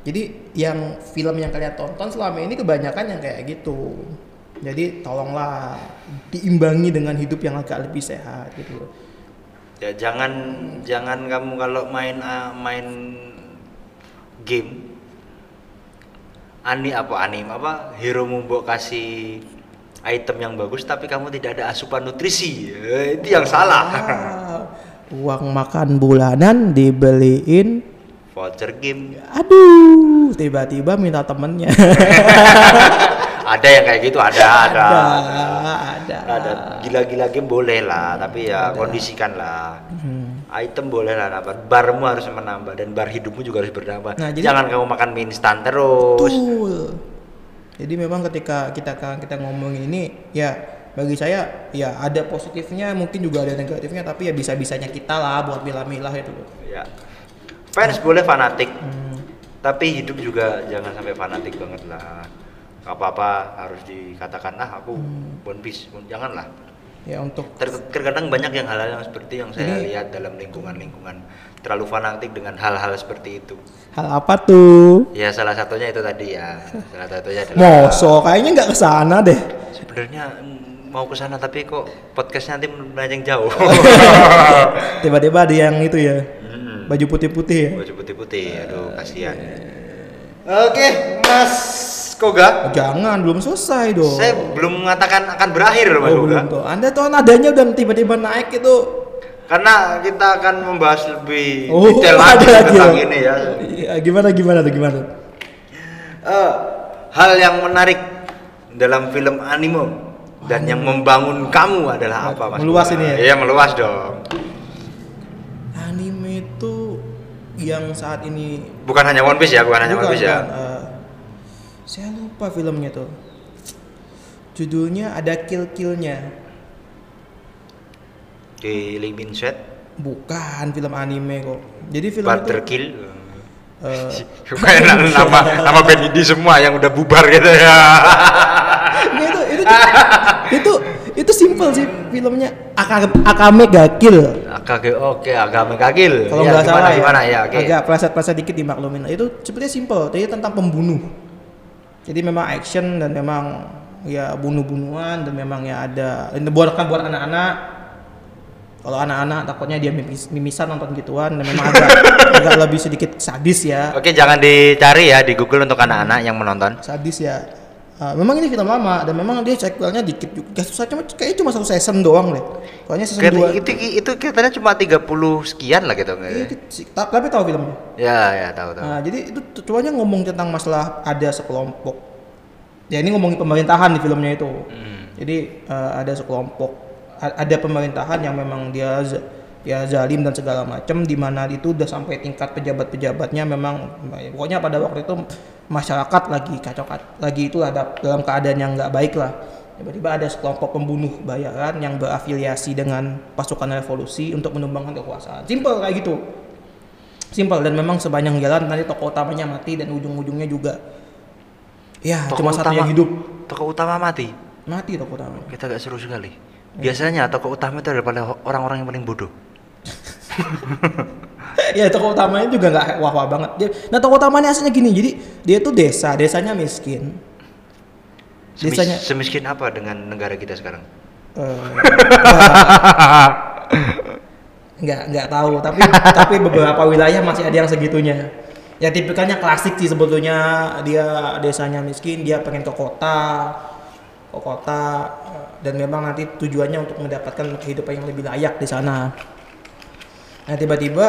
jadi yang film yang kalian tonton selama ini kebanyakan yang kayak gitu. Jadi tolonglah diimbangi dengan hidup yang agak lebih sehat gitu. loh. Ya jangan jangan kamu kalau main ah, main game ani apa anim apa hero mbok kasih item yang bagus tapi kamu tidak ada asupan nutrisi. Eh, itu yang salah. Ah, uang makan bulanan dibeliin voucher game. Aduh tiba-tiba minta temennya ada yang kayak gitu ada ada. Ada ada. ada. Gila-gila game boleh lah tapi ya kondisikan lah. Hmm. item boleh lah nambah barmu harus menambah dan bar hidupmu juga harus bertambah. Nah, jadi- jangan kamu makan mie instan terus. Betul. Jadi memang ketika kita kita ngomongin ini ya bagi saya ya ada positifnya mungkin juga ada negatifnya tapi ya bisa-bisanya kita lah buat milah-milah itu. ya. Fans boleh fanatik. Hmm. tapi hidup juga jangan sampai fanatik banget lah apa apa harus dikatakan ah aku Hmm. One Piece janganlah Ya untuk Ter- terkadang banyak yang hal-hal yang seperti yang saya Ini- lihat dalam lingkungan-lingkungan terlalu fanatik dengan hal-hal seperti itu hal apa tuh? ya salah satunya itu tadi ya salah satunya adalah Moso kayaknya nggak ke sana deh. sebenarnya mm, mau ke sana tapi kok podcastnya nanti melenceng jauh Tiba-tiba ada yang itu ya Hmm. baju putih-putih ya. baju putih-putih aduh kasihan oke mas Koga Jangan belum selesai dong. saya belum mengatakan akan berakhir loh mas Oh, belum tuh. Anda tuh nadanya udah tiba-tiba naik itu. karena kita akan membahas lebih Oh, detail lagi tentang ya. ini ya Iya, gimana gimana tuh gimana? Eh, hal yang menarik dalam film anime dan yang membangun kamu adalah apa mas Meluas ini ya? iya meluas dong Anime itu yang saat ini bukan hanya One Piece ya bukan hanya One Bukan, Piece ya bukan, eh, saya lupa filmnya tuh. Judulnya ada kill-killnya. Killing Min Sweat Bukan film anime kok. Jadi film Butter itu Kill eh, Kayak na- nama nama band indie semua yang udah bubar gitu ya. Itu itu itu itu simple sih filmnya Aka- Akame ga Kill. Akage oke, agama kagil. Kalau Iya, nggak gimana, salah gimana ya, ya, oke. agak pleset-pleset dikit dimaklumin. Itu sebenarnya simple, jadi tentang pembunuh. Jadi memang action dan memang ya bunuh-bunuhan dan memang ya ada ini buat kan buat anak-anak. Kalau anak-anak takutnya dia mimis, mimisan nonton gituan dan memang agak agak lebih sedikit sadis ya. Oke, jangan dicari ya di Google untuk anak-anak yang menonton. Sadis ya. Ah, memang ini film lama dan memang dia sequelnya dikit juga. Susah cuma kayaknya cuma satu season doang deh. Soalnya season Kayak 2 itu itu katanya cuma 30 sekian lah gitu. tapi tahu filmnya. Ya, ya tahu tahu. Nah, jadi itu tujuannya ngomong tentang masalah ada sekelompok. Ya ini ngomongin pemerintahan di filmnya itu. Hmm. Jadi eh, ada sekelompok ada pemerintahan yang memang dia ya zalim dan segala macam di mana itu udah sampai tingkat pejabat-pejabatnya memang pokoknya pada waktu itu masyarakat lagi kacau lagi itu ada dalam keadaan yang nggak baik lah. Tiba-tiba ada sekelompok pembunuh bayaran yang berafiliasi dengan pasukan revolusi untuk menumbangkan kekuasaan. Simple kayak gitu simpel dan memang sepanjang jalan nanti tokoh utamanya mati dan ujung-ujungnya juga ya Tokoh cuma satu utama- yang hidup Tokoh utama mati. mati tokoh utamanya Kita gak seru sekali. Biasanya tokoh utama itu adalah orang-orang yang paling bodoh. ya tokoh utamanya juga nggak wah wah banget. Dia nah tokoh utamanya aslinya gini. Jadi dia tuh desa. Desanya miskin. Semis- desanya semiskin apa dengan negara kita sekarang? eh, nggak nggak tahu. Tapi tapi beberapa wilayah masih ada yang segitunya. Ya tipikalnya klasik sih sebetulnya. Dia desanya miskin dia pengen ke kota ke kota. Dan memang nanti tujuannya untuk mendapatkan kehidupan yang lebih layak di sana nah tiba-tiba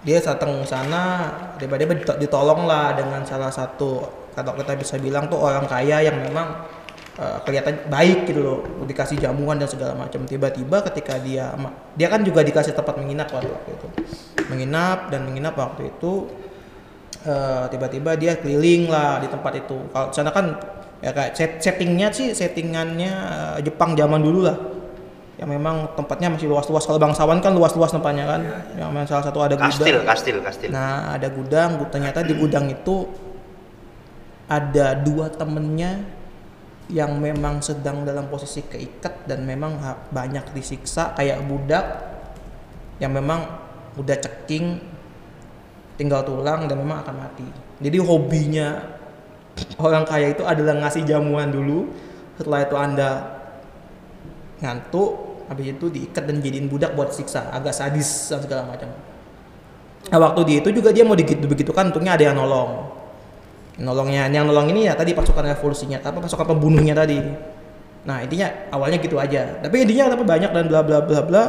dia datang sana tiba-tiba dito- ditolong lah dengan salah satu kalau kita bisa bilang tuh orang kaya yang memang eh, kelihatan baik gitu loh dikasih jamuan dan segala macam. Tiba-tiba ketika dia dia kan juga dikasih tempat menginap waktu itu. Menginap dan menginap waktu itu eh, tiba-tiba dia keliling lah di tempat itu. Kalau sana kan ya kayak set- settingnya sih settingannya eh, Jepang zaman dulu lah yang memang tempatnya masih luas-luas. Kalau bangsawan kan luas-luas tempatnya kan. Yang memang salah satu ada Kastil, gudang. kastil, kastil. nah ada gudang. Gu- ternyata di gudang itu ada dua temennya yang memang sedang dalam posisi keikat dan memang banyak disiksa kayak budak yang memang udah ceking tinggal tulang dan memang akan mati. Jadi hobinya orang kaya itu adalah ngasih jamuan dulu, setelah itu anda ngantuk, habis itu diikat dan jadiin budak buat siksa, agak sadis dan segala macam. Nah, waktu di itu juga dia mau digitu begitukan, untungnya ada yang nolong. Nolongnya, yang nolong ini ya tadi pasukan revolusinya, apa pasukan pembunuhnya tadi. Nah intinya awalnya gitu aja, tapi intinya tapi banyak dan bla bla bla bla.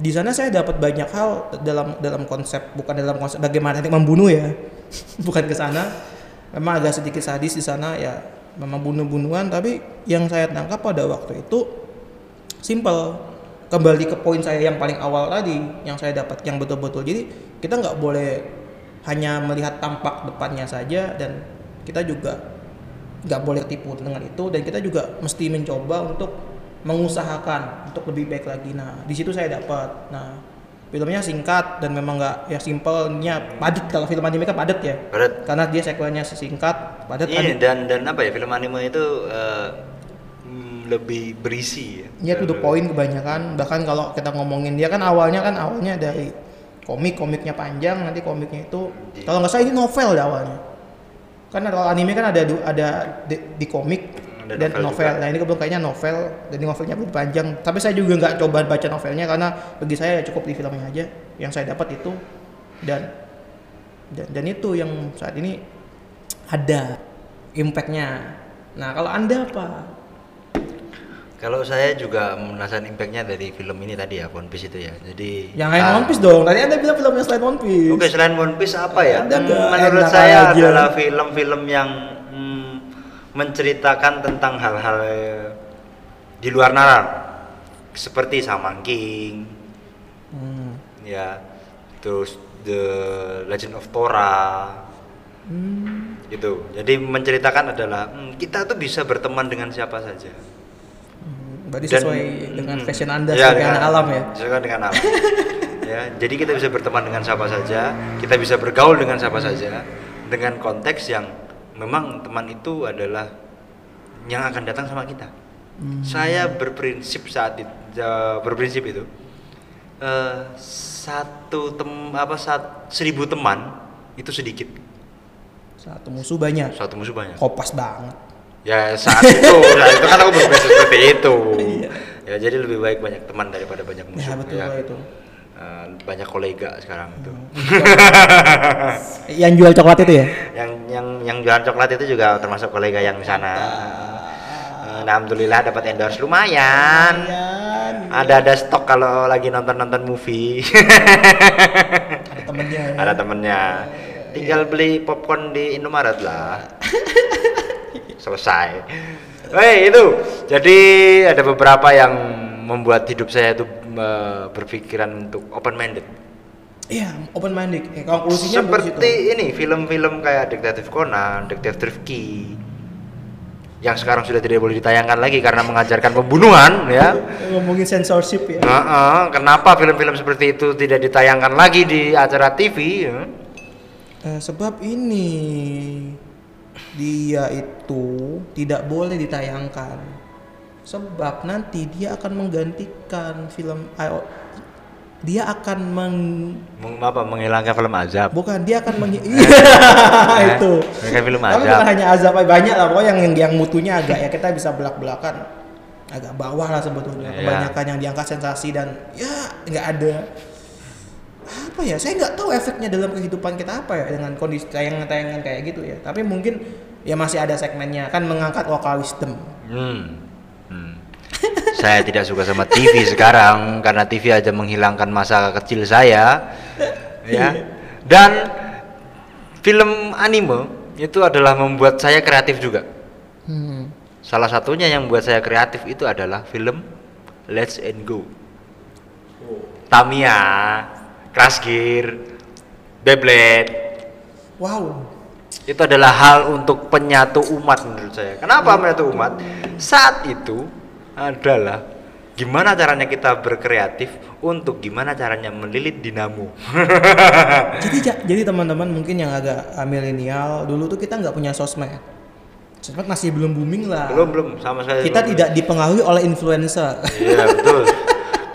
Di sana saya dapat banyak hal dalam dalam konsep bukan dalam konsep bagaimana teknik membunuh ya, bukan ke sana. Memang agak sedikit sadis di sana ya, memang bunuh-bunuhan. Tapi yang saya tangkap pada waktu itu simple. Kembali ke poin saya yang paling awal tadi yang saya dapat yang betul-betul. Jadi kita nggak boleh hanya melihat tampak depannya saja dan kita juga nggak boleh tipu dengan itu dan kita juga mesti mencoba untuk mengusahakan untuk lebih baik lagi. Nah di situ saya dapat. Nah filmnya singkat dan memang nggak ya simpelnya padat. Kalau film anime kan padat ya. Padat. karena dia sequelnya singkat padat padat. dan dan apa ya film anime itu mm, lebih berisi ya. Ya to the point kebanyakan. Bahkan kalau kita ngomongin dia kan awalnya kan awalnya dari komik komiknya panjang nanti komiknya itu kalau nggak salah ini novel ya awalnya. Kan kalau anime kan ada ada di, di komik Ada dan novel novel, juga. nah ini kebetulan kayaknya novel jadi novelnya lebih panjang. Tapi saya juga nggak coba baca novelnya karena bagi saya ya cukup di filmnya aja. Yang saya dapat itu dan dan, dan itu yang saat ini ada impactnya. Nah kalau anda apa Kalau saya juga merasakan impactnya dari film ini tadi ya One Piece itu ya. Jadi Yang lain ah, One Piece dong. Tadi Anda bilang film yang selain One Piece. Oke selain One Piece apa ya? Ada Hmm, menurut saya adalah film-film yang hmm, menceritakan tentang hal-hal eh, di luar nalar seperti Saman King, Hmm. ya, terus The Legend of Korra, Hmm. gitu. Jadi menceritakan adalah hmm, kita tuh bisa berteman dengan siapa saja. Berarti Dan- sesuai dengan hmm, fashion Anda ya, sebagai dengan- alam ya. Sesuai dengan alam. ya, jadi kita bisa berteman dengan siapa saja, kita bisa bergaul dengan siapa saja dengan konteks yang memang teman itu adalah yang akan datang sama kita. Hmm. Saya berprinsip saat itu, berprinsip itu eh, satu tem apa saat seribu teman itu sedikit, Satu musuh banyak. satu musuh banyak. Kopas banget. Ya saat itu, saat itu kan aku berprinsip seperti itu. Iya. Ya jadi lebih baik banyak teman daripada banyak musuh. Ya betul lah itu. Eh, banyak kolega sekarang itu. Yang jual coklat itu ya? yang yang yang jualan coklat itu juga termasuk kolega yang di sana. Eh, Alhamdulillah dapat endorse lumayan. Lumayan. Ada ada stok kalau lagi nonton nonton movie. Ada temennya ya. ada temennya. Tinggal beli popcorn di Indomaret lah. Selesai. Hei itu. Jadi ada beberapa yang membuat hidup saya itu berpikiran untuk open minded. Iya, open minded. Eh, konklusinya Seperti ini film-film kayak Detektif Conan, Detektif Rifki yang sekarang sudah tidak boleh ditayangkan lagi karena mengajarkan pembunuhan ya. ngomongin censorship ya. Eh, kenapa film-film seperti itu tidak ditayangkan lagi di acara TV? ya? Eh, sebab ini dia itu tidak boleh ditayangkan. Sebab nanti dia akan menggantikan film ayo, dia akan meng Meng- apa menghilangkan film azab? bukan dia akan meng iya itu. Menghilangkan film Tapi azab. bukan hanya azab banyak lah pokoknya yang yang mutunya agak ya kita bisa belak-belakan agak bawah lah sebetulnya. Iya. Kebanyakan yang diangkat sensasi dan ya nggak ada apa ya saya nggak tahu efeknya dalam kehidupan kita apa ya dengan kondisi tayangan-tayangan kayak gitu ya tapi mungkin ya masih ada segmennya kan mengangkat local wisdom Hmm. Hmm. saya tidak suka sama TV sekarang karena TV aja menghilangkan masa kecil saya. Ya. Dan film anime itu adalah membuat saya kreatif juga. hmm. Salah satunya yang membuat saya kreatif itu adalah film Let's and Go. Tamiya, Crash Gear, Beyblade. wow Itu adalah hal untuk penyatu umat menurut saya. Kenapa menyatu umat? Saat itu adalah gimana caranya kita berkreatif untuk gimana caranya melilit dinamo. jadi ja- jadi teman-teman mungkin yang agak milenial dulu tuh kita nggak punya sosmed Sosmed masih belum booming lah. Belum belum sama sekali. Kita belum. tidak dipengaruhi oleh influencer. Iya betul.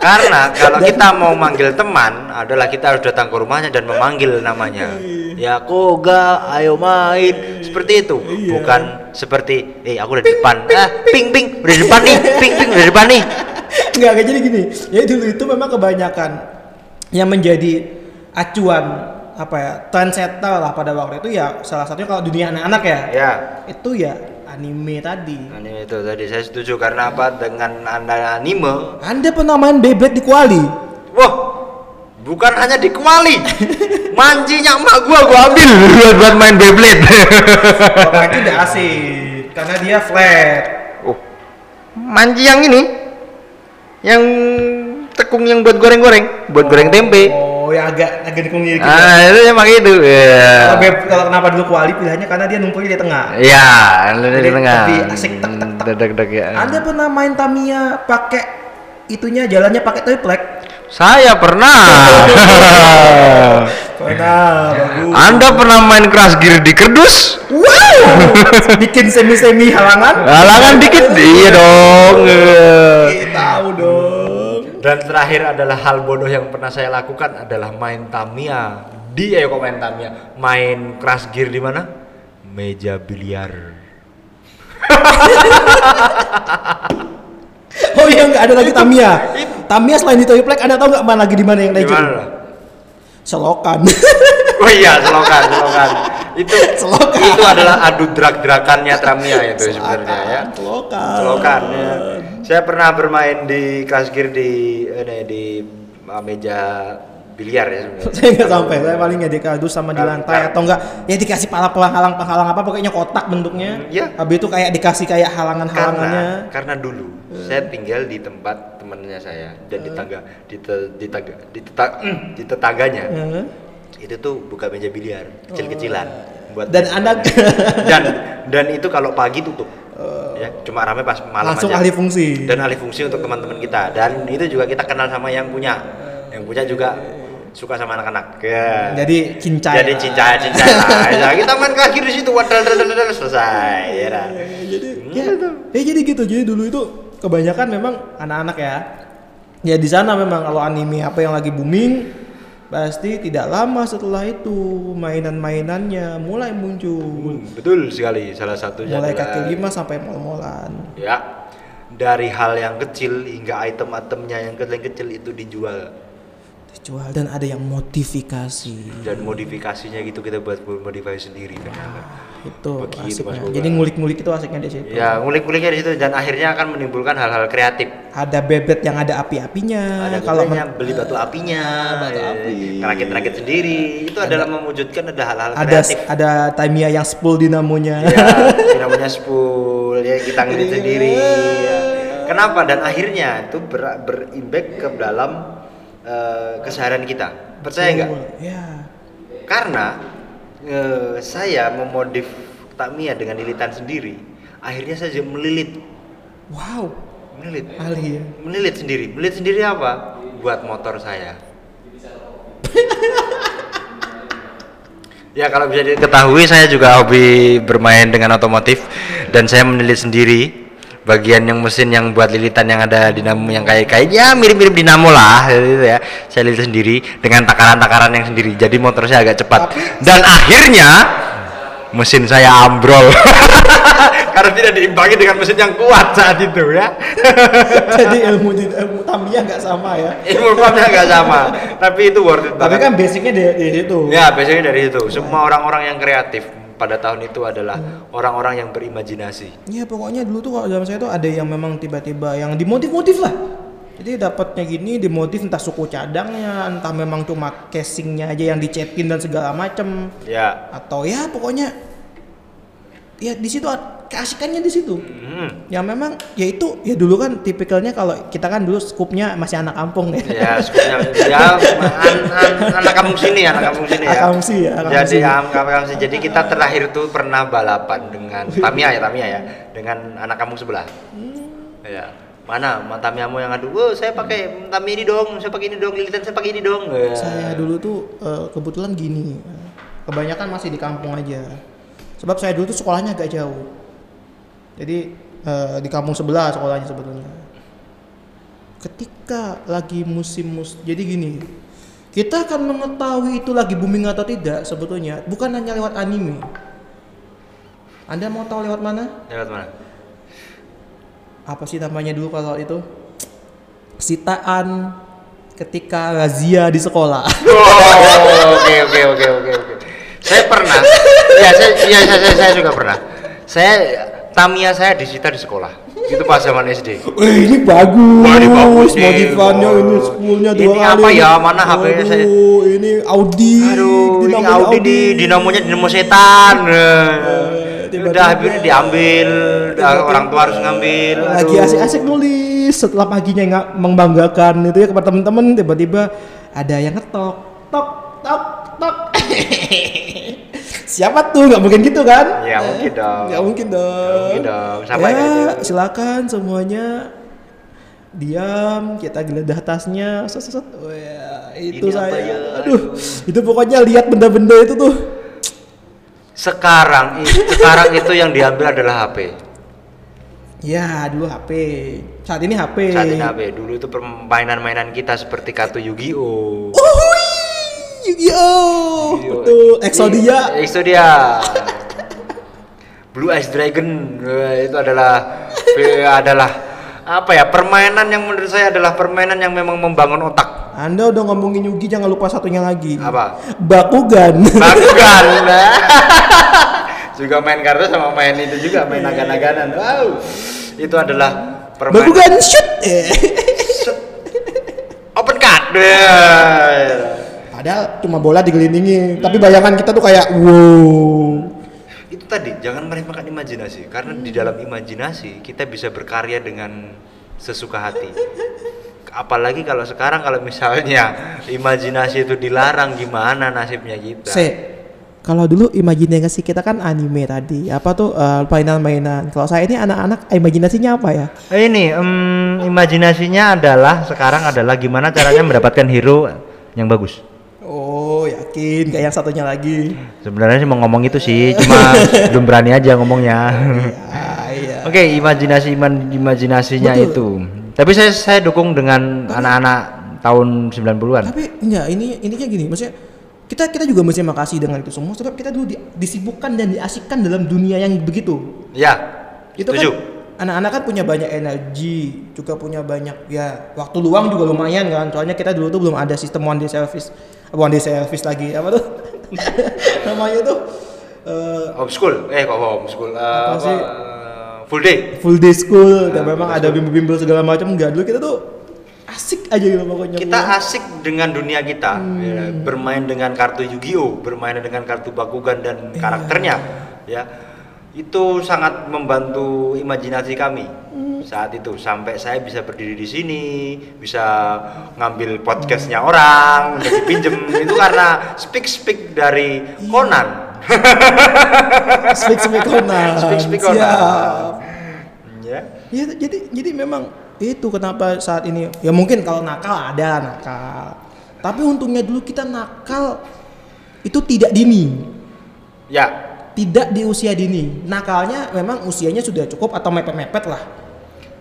Karena kalau kita mau manggil teman adalah kita harus datang ke rumahnya dan memanggil namanya. Ya koga, ayo main. Seperti itu. Iya. Bukan seperti eh aku udah di depan. Ah, ping ping udah di depan nih. Ping ping udah di depan nih. Enggak, kayak jadi gini. Ya dulu itu memang kebanyakan yang menjadi acuan apa ya trendsetter lah pada waktu itu ya salah satunya kalau dunia anak-anak ya Ya. itu ya anime tadi. Anime itu tadi saya setuju karena apa dengan anda anime Anda pernah main Beyblade di Kuali? Wah, bukan hanya di Kuali. Mancinya emak gua gua ambil buat, buat main Beyblade. Waktu itu udah asik karena dia flat. oh. Manci yang ini. Yang tekung yang buat goreng-goreng, buat goreng tempe. Oh, ya agak agak dikung dikit. Ah, itu emang itu. Kalau Ya. Beb- kalau kenapa dulu Kuali pilihannya karena dia numpuknya di tengah. Ya, lu di Jadi tengah. lebih asik, tek, tek, tek. Deg deg ya. Anda pernah main Tamiya pakai itunya jalannya pakai triplek? Saya pernah. Pernah, bagus. Anda pernah main Crash Gear di kerdus? Wow, bikin semi-semi halangan? Halangan dikit, iya dong. Eh, tahu dong. Dan terakhir adalah hal bodoh yang pernah saya lakukan adalah main Tamiya. Di kok main Tamiya, main Crash Gear di mana? Meja biliar. Oh iya nggak ada lagi Tamiya. Tamiya selain di triplek, Anda tahu nggak mana lagi di mana yang legend? Selokan. Oh iya, selokan, selokan. Itu Selokan. itu adalah adu drak-drakannya Tamiya itu sebenarnya ya. Selokan. Selokan ya. Saya pernah bermain di Crash Gear di ini di uh, meja biliar ya sebenarnya. saya nggak sampai saya paling ya di kardus sama di Kar- lantai kar- atau enggak ya dikasih pala penghalang penghalang apa pokoknya kotak bentuknya iya. habis itu kayak dikasih kayak halangan halangannya karena karena dulu saya tinggal di tempat temannya saya dan di tangga di te- di tangga di, teta- di tetangganya Heeh. Itu tuh buka meja biliar kecil-kecilan buat dan anda dan dan itu kalau pagi tutup. Ya cuma rame pas malam langsung aja. ahli fungsi. Dan alih fungsi untuk teman-teman kita. Dan itu juga kita kenal sama yang punya. Yang punya juga suka sama anak-anak. Ya. Jadi cincai jadi cincai cincai lah. Ya, kita main kaki di situ wadal selesai. Ya dah. jadi Hmm, ya, ya jadi gitu. Jadi dulu itu kebanyakan memang anak-anak ya. Ya di sana memang kalau anime apa yang lagi booming pasti tidak lama setelah itu mainan-mainannya mulai muncul. Hmm, betul sekali. Salah satunya mulai adalah- kaki lima sampai mol-molan. Ya dari hal yang kecil hingga item-itemnya yang kecil-kecil itu dijual dijual dan ada yang modifikasi. Dan modifikasinya gitu kita buat modifikasi sendiri kan? Itu Begitu, Mas asiknya. Boga. jadi ngulik-ngulik itu asiknya di situ. Ya ngulik-nguliknya di situ dan akhirnya akan menimbulkan hal-hal kreatif. Ada bebet yang ada api-apinya ada kalau beli batu apinya batu eh, api. ngerakit-rakit sendiri. Itu adalah mewujudkan ada hal-hal ada kreatif. ada Tamiya yang spool dinamonya. Ya namanya spool ya kita ngelit sendiri ya. kenapa? Dan akhirnya itu ber, berimpact ke dalam eh, keseharian kita. Percaya nggak? Ya. Karena eh, saya memodif Tamiya dengan lilitan sendiri akhirnya saya jadi melilit. Wow. Melilit. Ahli ya. Melilit sendiri. Melilit sendiri apa? Buat motor saya. Ya kalau bisa diketahui saya juga hobi bermain dengan otomotif dan saya menilit sendiri bagian yang mesin yang buat lilitan yang ada dinamo yang kayak kayaknya mirip-mirip dinamo lah gitu ya. Saya lilit sendiri dengan takaran-takaran yang sendiri jadi motor saya agak cepat. Dan akhirnya mesin saya ambrol. Karena tidak diimbangi dengan mesin yang kuat saat itu ya. Jadi ilmu di ilmu Tamiya nggak sama ya. Ilmu pumpnya nggak sama. Tapi itu worth it tapi banget. kan basicnya di, di situ. Ya biasanya dari situ. Semua orang-orang yang kreatif pada tahun itu adalah orang-orang yang berimajinasi. Iya pokoknya dulu tuh kalau zaman saya tuh ada yang memang tiba-tiba yang dimotif-motif lah. Jadi dapatnya gini dimotif entah suku cadangnya, entah memang cuma casingnya aja yang dicetin dan segala macem. Ya. Atau ya pokoknya ya di situ keasikannya di situ. hmm. Yang memang ya itu ya dulu kan tipikalnya kalau kita kan dulu skupnya masih anak kampung ya. ya skupnya ya an, an- anak kampung sini anak kampung sini ya Anak kampung sini ya, anak kampung jadi kampung kampung sini. jadi kita terakhir tuh pernah balapan dengan Tamiya ya Tamiya ya dengan anak kampung sebelah ya mana Ma- Tamiyamu yang adu oh saya pakai Tamiya ini dong saya pakai ini dong lilitan saya pakai ini dong Ya. Saya dulu tuh eh, kebetulan gini, kebanyakan masih di kampung aja. Sebab saya dulu tuh sekolahnya agak jauh. Jadi eh, di kampung sebelah sekolahnya sebetulnya. Ketika lagi musim mus, jadi gini, kita akan mengetahui itu lagi booming atau tidak sebetulnya bukan hanya lewat anime. Anda mau tahu lewat mana? Lewat mana? Apa sih namanya dulu kalau itu? Sitaan ketika razia di sekolah. Oh, oke oke oke oke oke. Saya pernah. Ya, saya, ya, saya, saya, saya juga pernah. Saya Tamiya saya disita di sekolah. Itu pas zaman SD. Wih, ini bagus. Wah, ini bagus ini spoolnya dua Ini apa ya? Mana HP-nya saya? Waduh, ini Audi. Aduh, ini Audi di dinamonya dinamo setan. Eh, tiba-tiba. Udah akhirnya diambil, udah orang tua harus ngambil. Lagi asik-asik nulis setelah paginya nggak membanggakan itu ya kepada teman-teman tiba-tiba ada yang ngetok tok tok tok siapa tuh nggak mungkin gitu kan Ya, mungkin dong. nggak mungkin dong Nggak mungkin dong. Siapa ya, silakan semuanya diam kita geledah tasnya set, set. Oh, ya, itu Ini saya ya? aduh Aduh. itu pokoknya lihat benda-benda itu tuh Sekarang sekarang itu yang diambil adalah HP. ya dulu HP saat ini HP Saat ini HP. Dulu itu permainan-mainan kita seperti kartu Yu-Gi-Oh. Oh, Yu-Gi-Oh, betul. Exodia. Exodia. Blue Eyes Dragon itu adalah adalah apa ya permainan yang menurut saya adalah permainan yang memang membangun otak. Anda udah ngomongin Yugi, jangan lupa satunya lagi. Apa? Bakugan. Bakugan. juga main kartu sama main itu juga main naga-naganan. Wow. Itu adalah permainan Bakugan shoot. Eh. open card. Padahal cuma bola digelindingi, tapi bayangan kita tuh kayak wow. itu tadi jangan meremehkan imajinasi karena di dalam imajinasi kita bisa berkarya dengan sesuka hati apalagi kalau sekarang kalau misalnya imajinasi itu dilarang gimana nasibnya kita Se, kalau dulu imajinasi kita kan anime tadi, apa tuh eh, mainan-mainan. Kalau saya ini anak-anak imajinasinya apa ya? Eh, ini em, imajinasinya adalah sekarang adalah gimana caranya mendapatkan hero yang bagus Oh, yakin kayak yang satunya lagi. sebenarnya sih mau ngomong itu sih cuma belum berani aja ngomongnya Ah, iya. Oke, imajinasi iman imajinasinya Betul. itu. Tapi saya saya dukung dengan anak-anak tahun 90-an. Tapi enggak, ini intinya gini, maksudnya kita kita juga mesti makasih dengan itu semua sebab kita dulu di- disibukkan dan diasikkan dalam dunia yang begitu. Ya. Itu setuju. kan anak-anak kan punya banyak energi, juga punya banyak ya waktu luang juga lumayan kan. Soalnya kita dulu tuh belum ada sistem one day service, one day service lagi apa tuh? Namanya tuh eh, Homeschool. Eh kok homeschool? Eh, Apa sih? eh, full day. full day school dan Ah, memang ada bimbel-bimbel segala macam enggak dulu kita tuh asik aja gitu pokoknya. Kita asik dengan dunia kita, ya, bermain dengan kartu Yu-Gi-Oh, bermain dengan kartu Bakugan dan Iya. karakternya, ya. Itu sangat membantu imajinasi kami saat itu sampai saya bisa berdiri di sini, bisa ngambil podcastnya orang, udah dipinjem itu karena speak speak dari Conan. speak speak Conan. Speak speak Conan. Siap. Ya. Ya, jadi jadi memang itu kenapa saat ini ya mungkin kalau nakal ada nakal. Tapi untungnya dulu kita nakal itu tidak dini, Ya, tidak di usia dini. Nakalnya memang usianya sudah cukup atau mepet-mepet lah.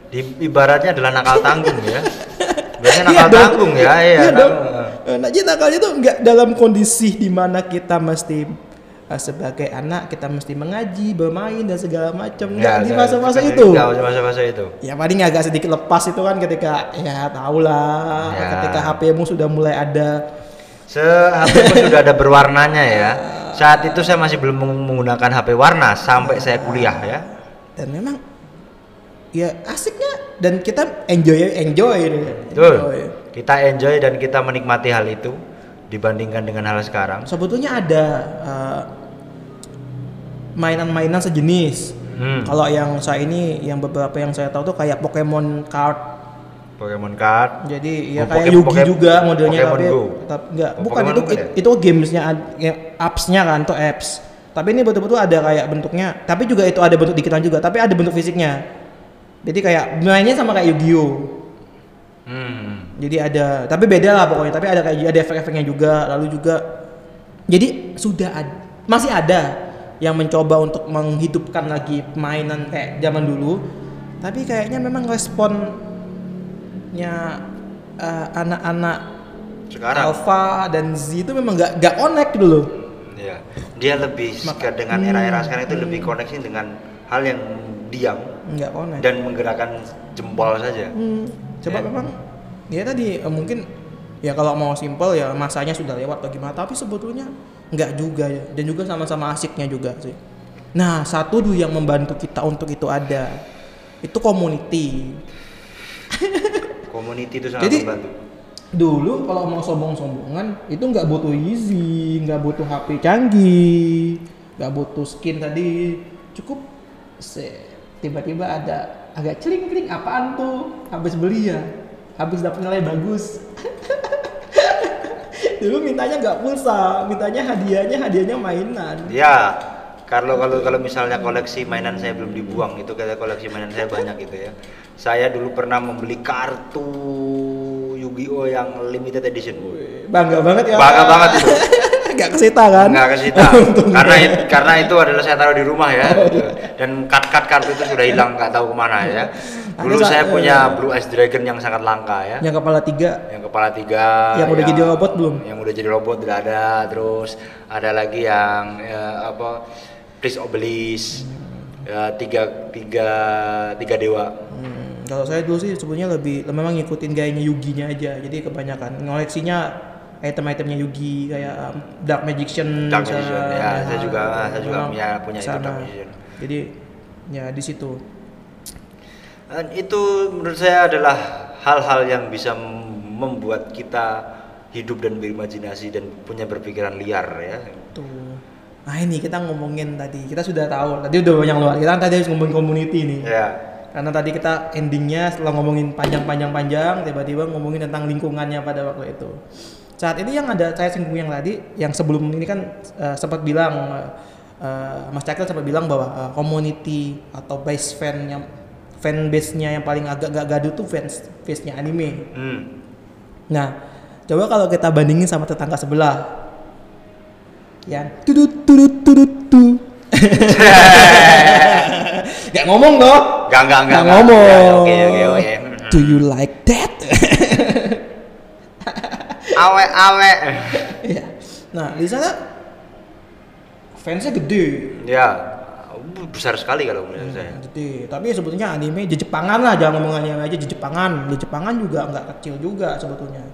di, ibaratnya adalah nakal tanggung ya. Biasanya Iya nakal dong. tanggung ya, iya. Iya dong. Nah, jadi nakalnya tuh nggak dalam kondisi di mana kita mesti eh, sebagai anak kita mesti mengaji, bermain dan segala macam. Nggak Nggak, di masa-masa itu. nggak, masa-masa itu. Ya paling agak sedikit lepas itu kan ketika ya tahulah Ya. ketika HP-mu sudah mulai ada HP pun sudah ada berwarnanya ya. Saat itu saya masih belum meng- menggunakan HP warna sampai saya kuliah ya. dan memang ya asiknya dan kita enjoy enjoy Betul. enjoy. Kita enjoy dan kita menikmati hal itu dibandingkan dengan hal sekarang. sebetulnya ada eh, mainan-mainan sejenis Hmm. kalau yang saya ini yang beberapa yang saya tahu tuh kayak Pokemon card Pokemon Card. jadi ya Oh, kayak Poke- Yugi Poke- juga modelnya Pokemon tapi, Go. tapi enggak Oh, bukan Pokemon itu bukan ya? itu gamesnya ad- ya, apps-nya kan itu apps tapi ini betul-betul ada kayak bentuknya tapi juga itu ada bentuk digital juga tapi ada bentuk fisiknya jadi kayak mainnya sama kayak Yu-Gi-Oh Hmm. jadi ada tapi beda lah pokoknya tapi ada kayak ada efek-efeknya juga lalu juga jadi sudah ada masih ada yang mencoba untuk menghidupkan lagi mainan kayak zaman dulu tapi kayaknya memang responnya eh, anak-anak Sekarang? Alpha dan Z itu memang gak, gak connect gitu loh. Ya, dia lebih Maka- dengan Hmm, era-era sekarang itu lebih hmm. koneksi dengan hal yang diam nggak connect. dan menggerakkan jempol saja. Hmm, coba Ya. memang ya tadi eh, mungkin ya kalau mau simpel ya masanya sudah lewat atau gimana tapi sebetulnya nggak juga ya. Dan juga sama-sama asiknya juga sih. Nah satu dulu yang membantu kita untuk itu ada itu community Community itu sangat Jadi, membantu. dulu kalau mau sombong-sombongan itu nggak butuh easy nggak butuh HP canggih nggak butuh skin tadi. Cukup tiba-tiba ada agak celing-celing apaan tuh? Habis beli ya? Habis dapat nilai bagus. Dulu mintanya nggak pulsa mintanya hadiahnya hadiahnya mainan. Ya, kalau kalau kalau misalnya koleksi mainan saya belum dibuang itu kayak koleksi mainan saya banyak gitu ya. Saya dulu pernah membeli kartu Yu-Gi-Oh yang limited edition. bangga banget ya Bangga banget itu. nggak kesita kan Nggak ke situ. Untung. karena it- karena itu adalah saya taruh di rumah ya. Dan kat-kat kartu itu sudah hilang nggak tahu ke mana ya. Dulu saya punya eh. Blue Eyes Dragon yang sangat langka ya. yang kepala tiga Yang kepala tiga. Yang udah jadi robot belum? Yang udah jadi robot udah ada. Terus ada lagi yang ya, apa? Please Obelisk. Ya, tiga tiga tiga dewa. Hmm, kalau saya dulu sih sebenarnya lebih memang ngikutin gayanya Yugi-nya aja. Jadi kebanyakan ngoleksinya item-itemnya Yugi kayak um, Dark Magician. Dark Magician, ya, saya juga- saya juga punya- punya itu. Dark Magician. Jadi ya di situ. Dan itu menurut saya adalah hal-hal yang bisa mem- membuat kita hidup dan berimajinasi dan punya berpikiran liar ya. Tuh. Nah ini kita ngomongin tadi, kita sudah tahu, tadi udah banyak luar. Kita kan tadi harus ngomongin community nih. Ya. Karena tadi kita endingnya setelah ngomongin panjang-panjang-panjang, tiba-tiba ngomongin tentang lingkungannya pada waktu itu. Saat ini yang ada saya singgung yang tadi, yang sebelum ini kan eh, sempat bilang eh, Mas Cakil sempat bilang bahwa eh, community atau base fan yang fan base-nya yang paling agak gak gaduh tuh fans base-nya anime. Hmm. Nah, coba kalau kita bandingin sama tetangga sebelah. Yang tudut tudut tudut tu. Gak ngomong toh? Enggak enggak enggak. Nggak ngomong. Ya, Oke oke oke. Do you like that? Awe awe. Iya. Nah, di sana fansnya gede. Ya. Besar sekali kalau menurut saya. Gede. Tapi sebetulnya anime Jepangan lah, jangan ngomong anime aja Jepangan. Di Jepangan juga nggak kecil juga sebetulnya.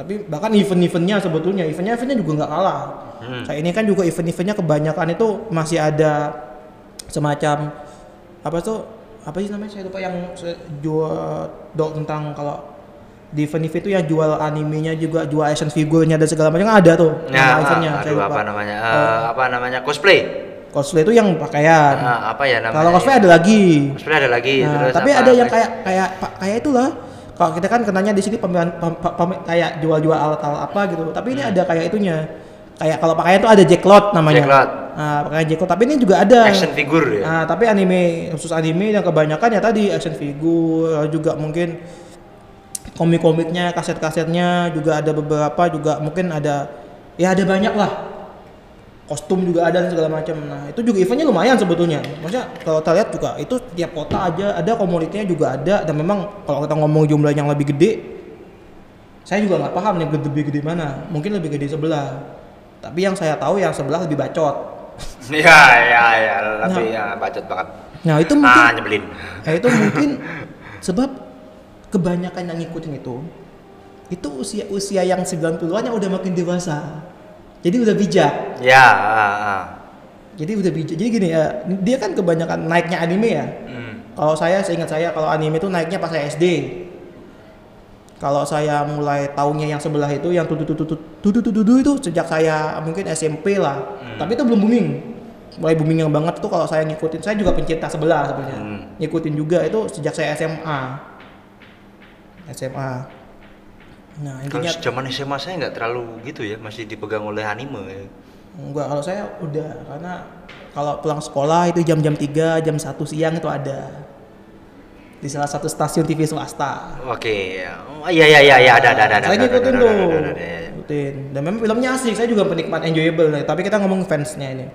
Tapi bahkan event-eventnya sebetulnya, eventnya eventnya juga nggak kalah. Hmm. Saya ini kan juga event-eventnya kebanyakan itu masih ada semacam apa tuh apa sih namanya saya lupa yang jual do tentang kalau di event-event itu yang jual animenya juga jual action figurnya dan segala macam ada tuh Ya, eventnya ah, saya lupa. apa namanya? Oh, Eh, apa namanya? Cosplay. cosplay itu yang pakaian Ah, apa ya namanya? kalau cosplay ada lagi Cosplay ada lagi. Nah, terus tapi apa? ada yang kayak kayak kayak itulah. Kalau kita kan kenanya di sini pemilihan pem- pem- kayak jual-jual alat-alat apa gitu. Tapi ini ada kayak itunya. Kayak kalau pakaian tuh ada jacklot namanya. Jacklot. Nah, pakaian jacklot. Tapi ini juga ada. action figure ya. Nah, tapi anime khusus anime yang kebanyakan ya tadi action figure juga mungkin komik-komiknya, kaset-kasetnya juga ada beberapa juga mungkin ada ya ada banyak lah. Kostum juga ada dan segala macam. Nah, itu juga eventnya lumayan sebetulnya. Maksudnya kalau kita lihat juga itu tiap kota aja ada komunitasnya juga ada dan memang kalau kita ngomong jumlah yang lebih gede saya juga nggak paham nih lebih gede mana. Mungkin lebih gede sebelah. Tapi yang saya tahu yang sebelah lebih bacot. Ya ya ya, tapi ya bacot banget. Nah, itu mungkin Ah, nyebelin. Nah itu mungkin sebab kebanyakan yang ngikutin itu itu usia-usia yang 90-an yang udah makin dewasa. Jadi udah bijak. Ya, ah, ah. Jadi udah bijak. Jadi gini ya, dia kan kebanyakan naiknya anime ya. Hmm. Kalau saya seingat saya kalau anime itu naiknya pas saya SD. Kalau saya mulai tahunnya yang sebelah itu yang tutu tutu tutu tutu tutu itu sejak saya mungkin SMP lah. Hmm. Tapi itu belum booming. Mulai booming yang banget tuh kalau saya ngikutin. Saya juga pencinta sebelah sebenarnya. Hmm. Ngikutin juga itu sejak saya SMA. SMA. Nah, Kalau intinya zaman SMA saya nggak terlalu gitu ya, masih dipegang oleh anime. ya. enggak kalau saya udah karena kalau pulang sekolah itu jam-jam 3, jam 1 siang itu ada di salah satu stasiun TV swasta. Oke, ya. Oh, iya iya iya iya ada ada ada. saya ngikutin tuh, ada, ada. ngikutin. Dan memang filmnya asik, saya juga penikmat enjoyable. Nah, tapi kita ngomong fansnya ini.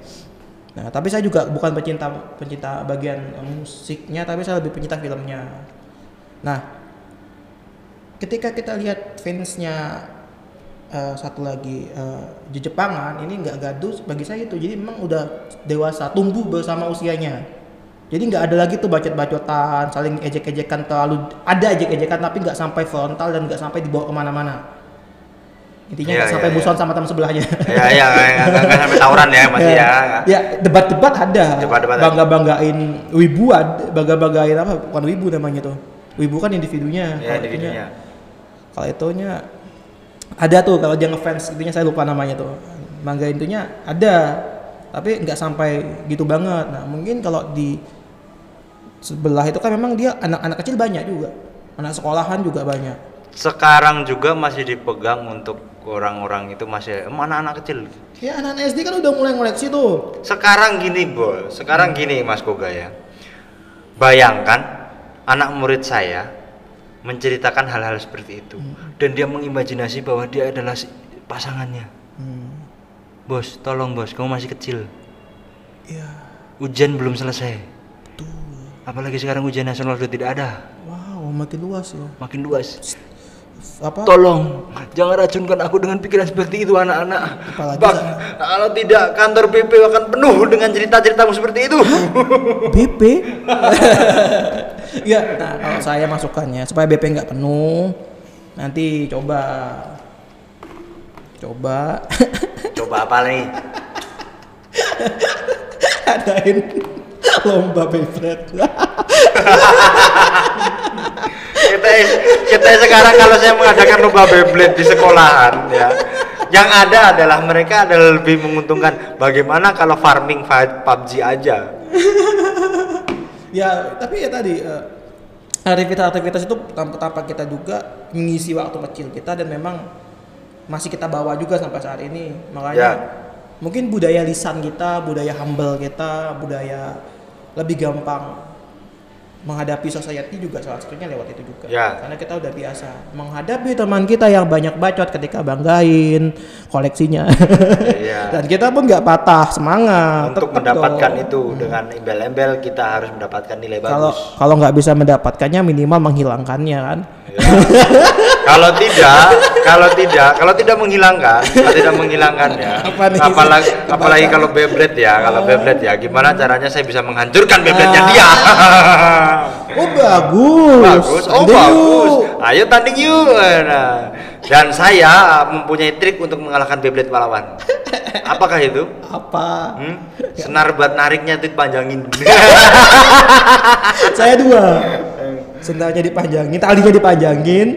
Nah, tapi saya juga bukan pencinta pencinta bagian musiknya, tapi saya lebih pencinta filmnya. Nah, ketika kita lihat fansnya eh, satu lagi di Jepangan ini nggak gaduh bagi saya itu. Jadi memang udah dewasa tumbuh bersama usianya. Jadi nggak ada lagi tuh bacot-bacotan saling ejek-ejekan terlalu ada ejek-ejekan tapi nggak sampai frontal dan nggak sampai dibawa ke mana-mana. Intinya Iya, nggak sampai iya, buson sama teman sebelahnya. Ya ya nggak sampai tawuran ya masih ya ya debat-debat ada. Debat-debat bangga-banggain wibu ada bangga-banggain apa? Bukan wibu namanya tuh. Wibu kan individunya ya individunya kalau itunya ada tuh kalau dia ngefans intinya saya lupa namanya tuh. Mangga intinya ada tapi nggak sampai gitu banget. Nah mungkin kalau di sebelah itu kan memang dia anak-anak kecil banyak juga. Anak sekolahan juga banyak. Sekarang juga masih dipegang untuk orang-orang itu masih anak-anak kecil? Ya anak-anak SD kan udah mulai ngoleksi tuh. Sekarang gini bol sekarang gini mas Koga ya. Bayangkan anak murid saya menceritakan hal-hal seperti itu. Dan dia mengimajinasi bahwa dia adalah pasangannya. Hmm. bos tolong bos kamu masih kecil. Ya ujian belum selesai. Tuh apalagi sekarang ujian nasional sudah tidak ada. Wow makin luas loh. Makin luas. Apa? Tolong jangan racunkan aku dengan pikiran seperti itu anak-anak. Bang, kalau tidak kantor BP akan penuh dengan cerita-ceritamu seperti itu. BP ya nah kalau saya masukannya supaya BP nggak penuh nanti coba. Coba. Coba apa nih? Adain lomba Beyblade kita kita sekarang kalau saya mengadakan lomba Beyblade di sekolahan ya yang ada adalah mereka adalah lebih menguntungkan. Bagaimana kalau farming PUBG aja ya tapi ya tadi eh, aktivitas-aktivitas itu tanpa, tanpa kita juga mengisi waktu kecil kita dan memang masih kita bawa juga sampai saat ini makanya Ya. mungkin budaya lisan kita budaya humble kita budaya lebih gampang menghadapi society juga salah satunya lewat itu juga Ya. karena kita udah biasa menghadapi teman kita yang banyak bacot ketika banggain koleksinya Iya. dan kita pun nggak patah semangat untuk tetap mendapatkan dong. itu dengan embel-embel kita harus mendapatkan nilai kalau bagus kalau nggak bisa mendapatkannya minimal menghilangkannya kan Ya. kalau tidak, kalau tidak, kalau tidak menghilangkan, kalau tidak menghilangkannya, Apa nih? apalagi apalagi kalau Beyblade ya, kalau Beyblade ya, gimana caranya saya bisa menghancurkan Beyblade-nya Ah. dia? Oh bagus bagus, oh Tanding bagus. yuk. Ayo tanding yuk. Nah, dan saya mempunyai trik untuk mengalahkan Beyblade pahlawan. Apakah itu? apa Hmm? Senar buat nariknya itu panjangin. saya dua sendalnya dipanjangin talinya dipanjangin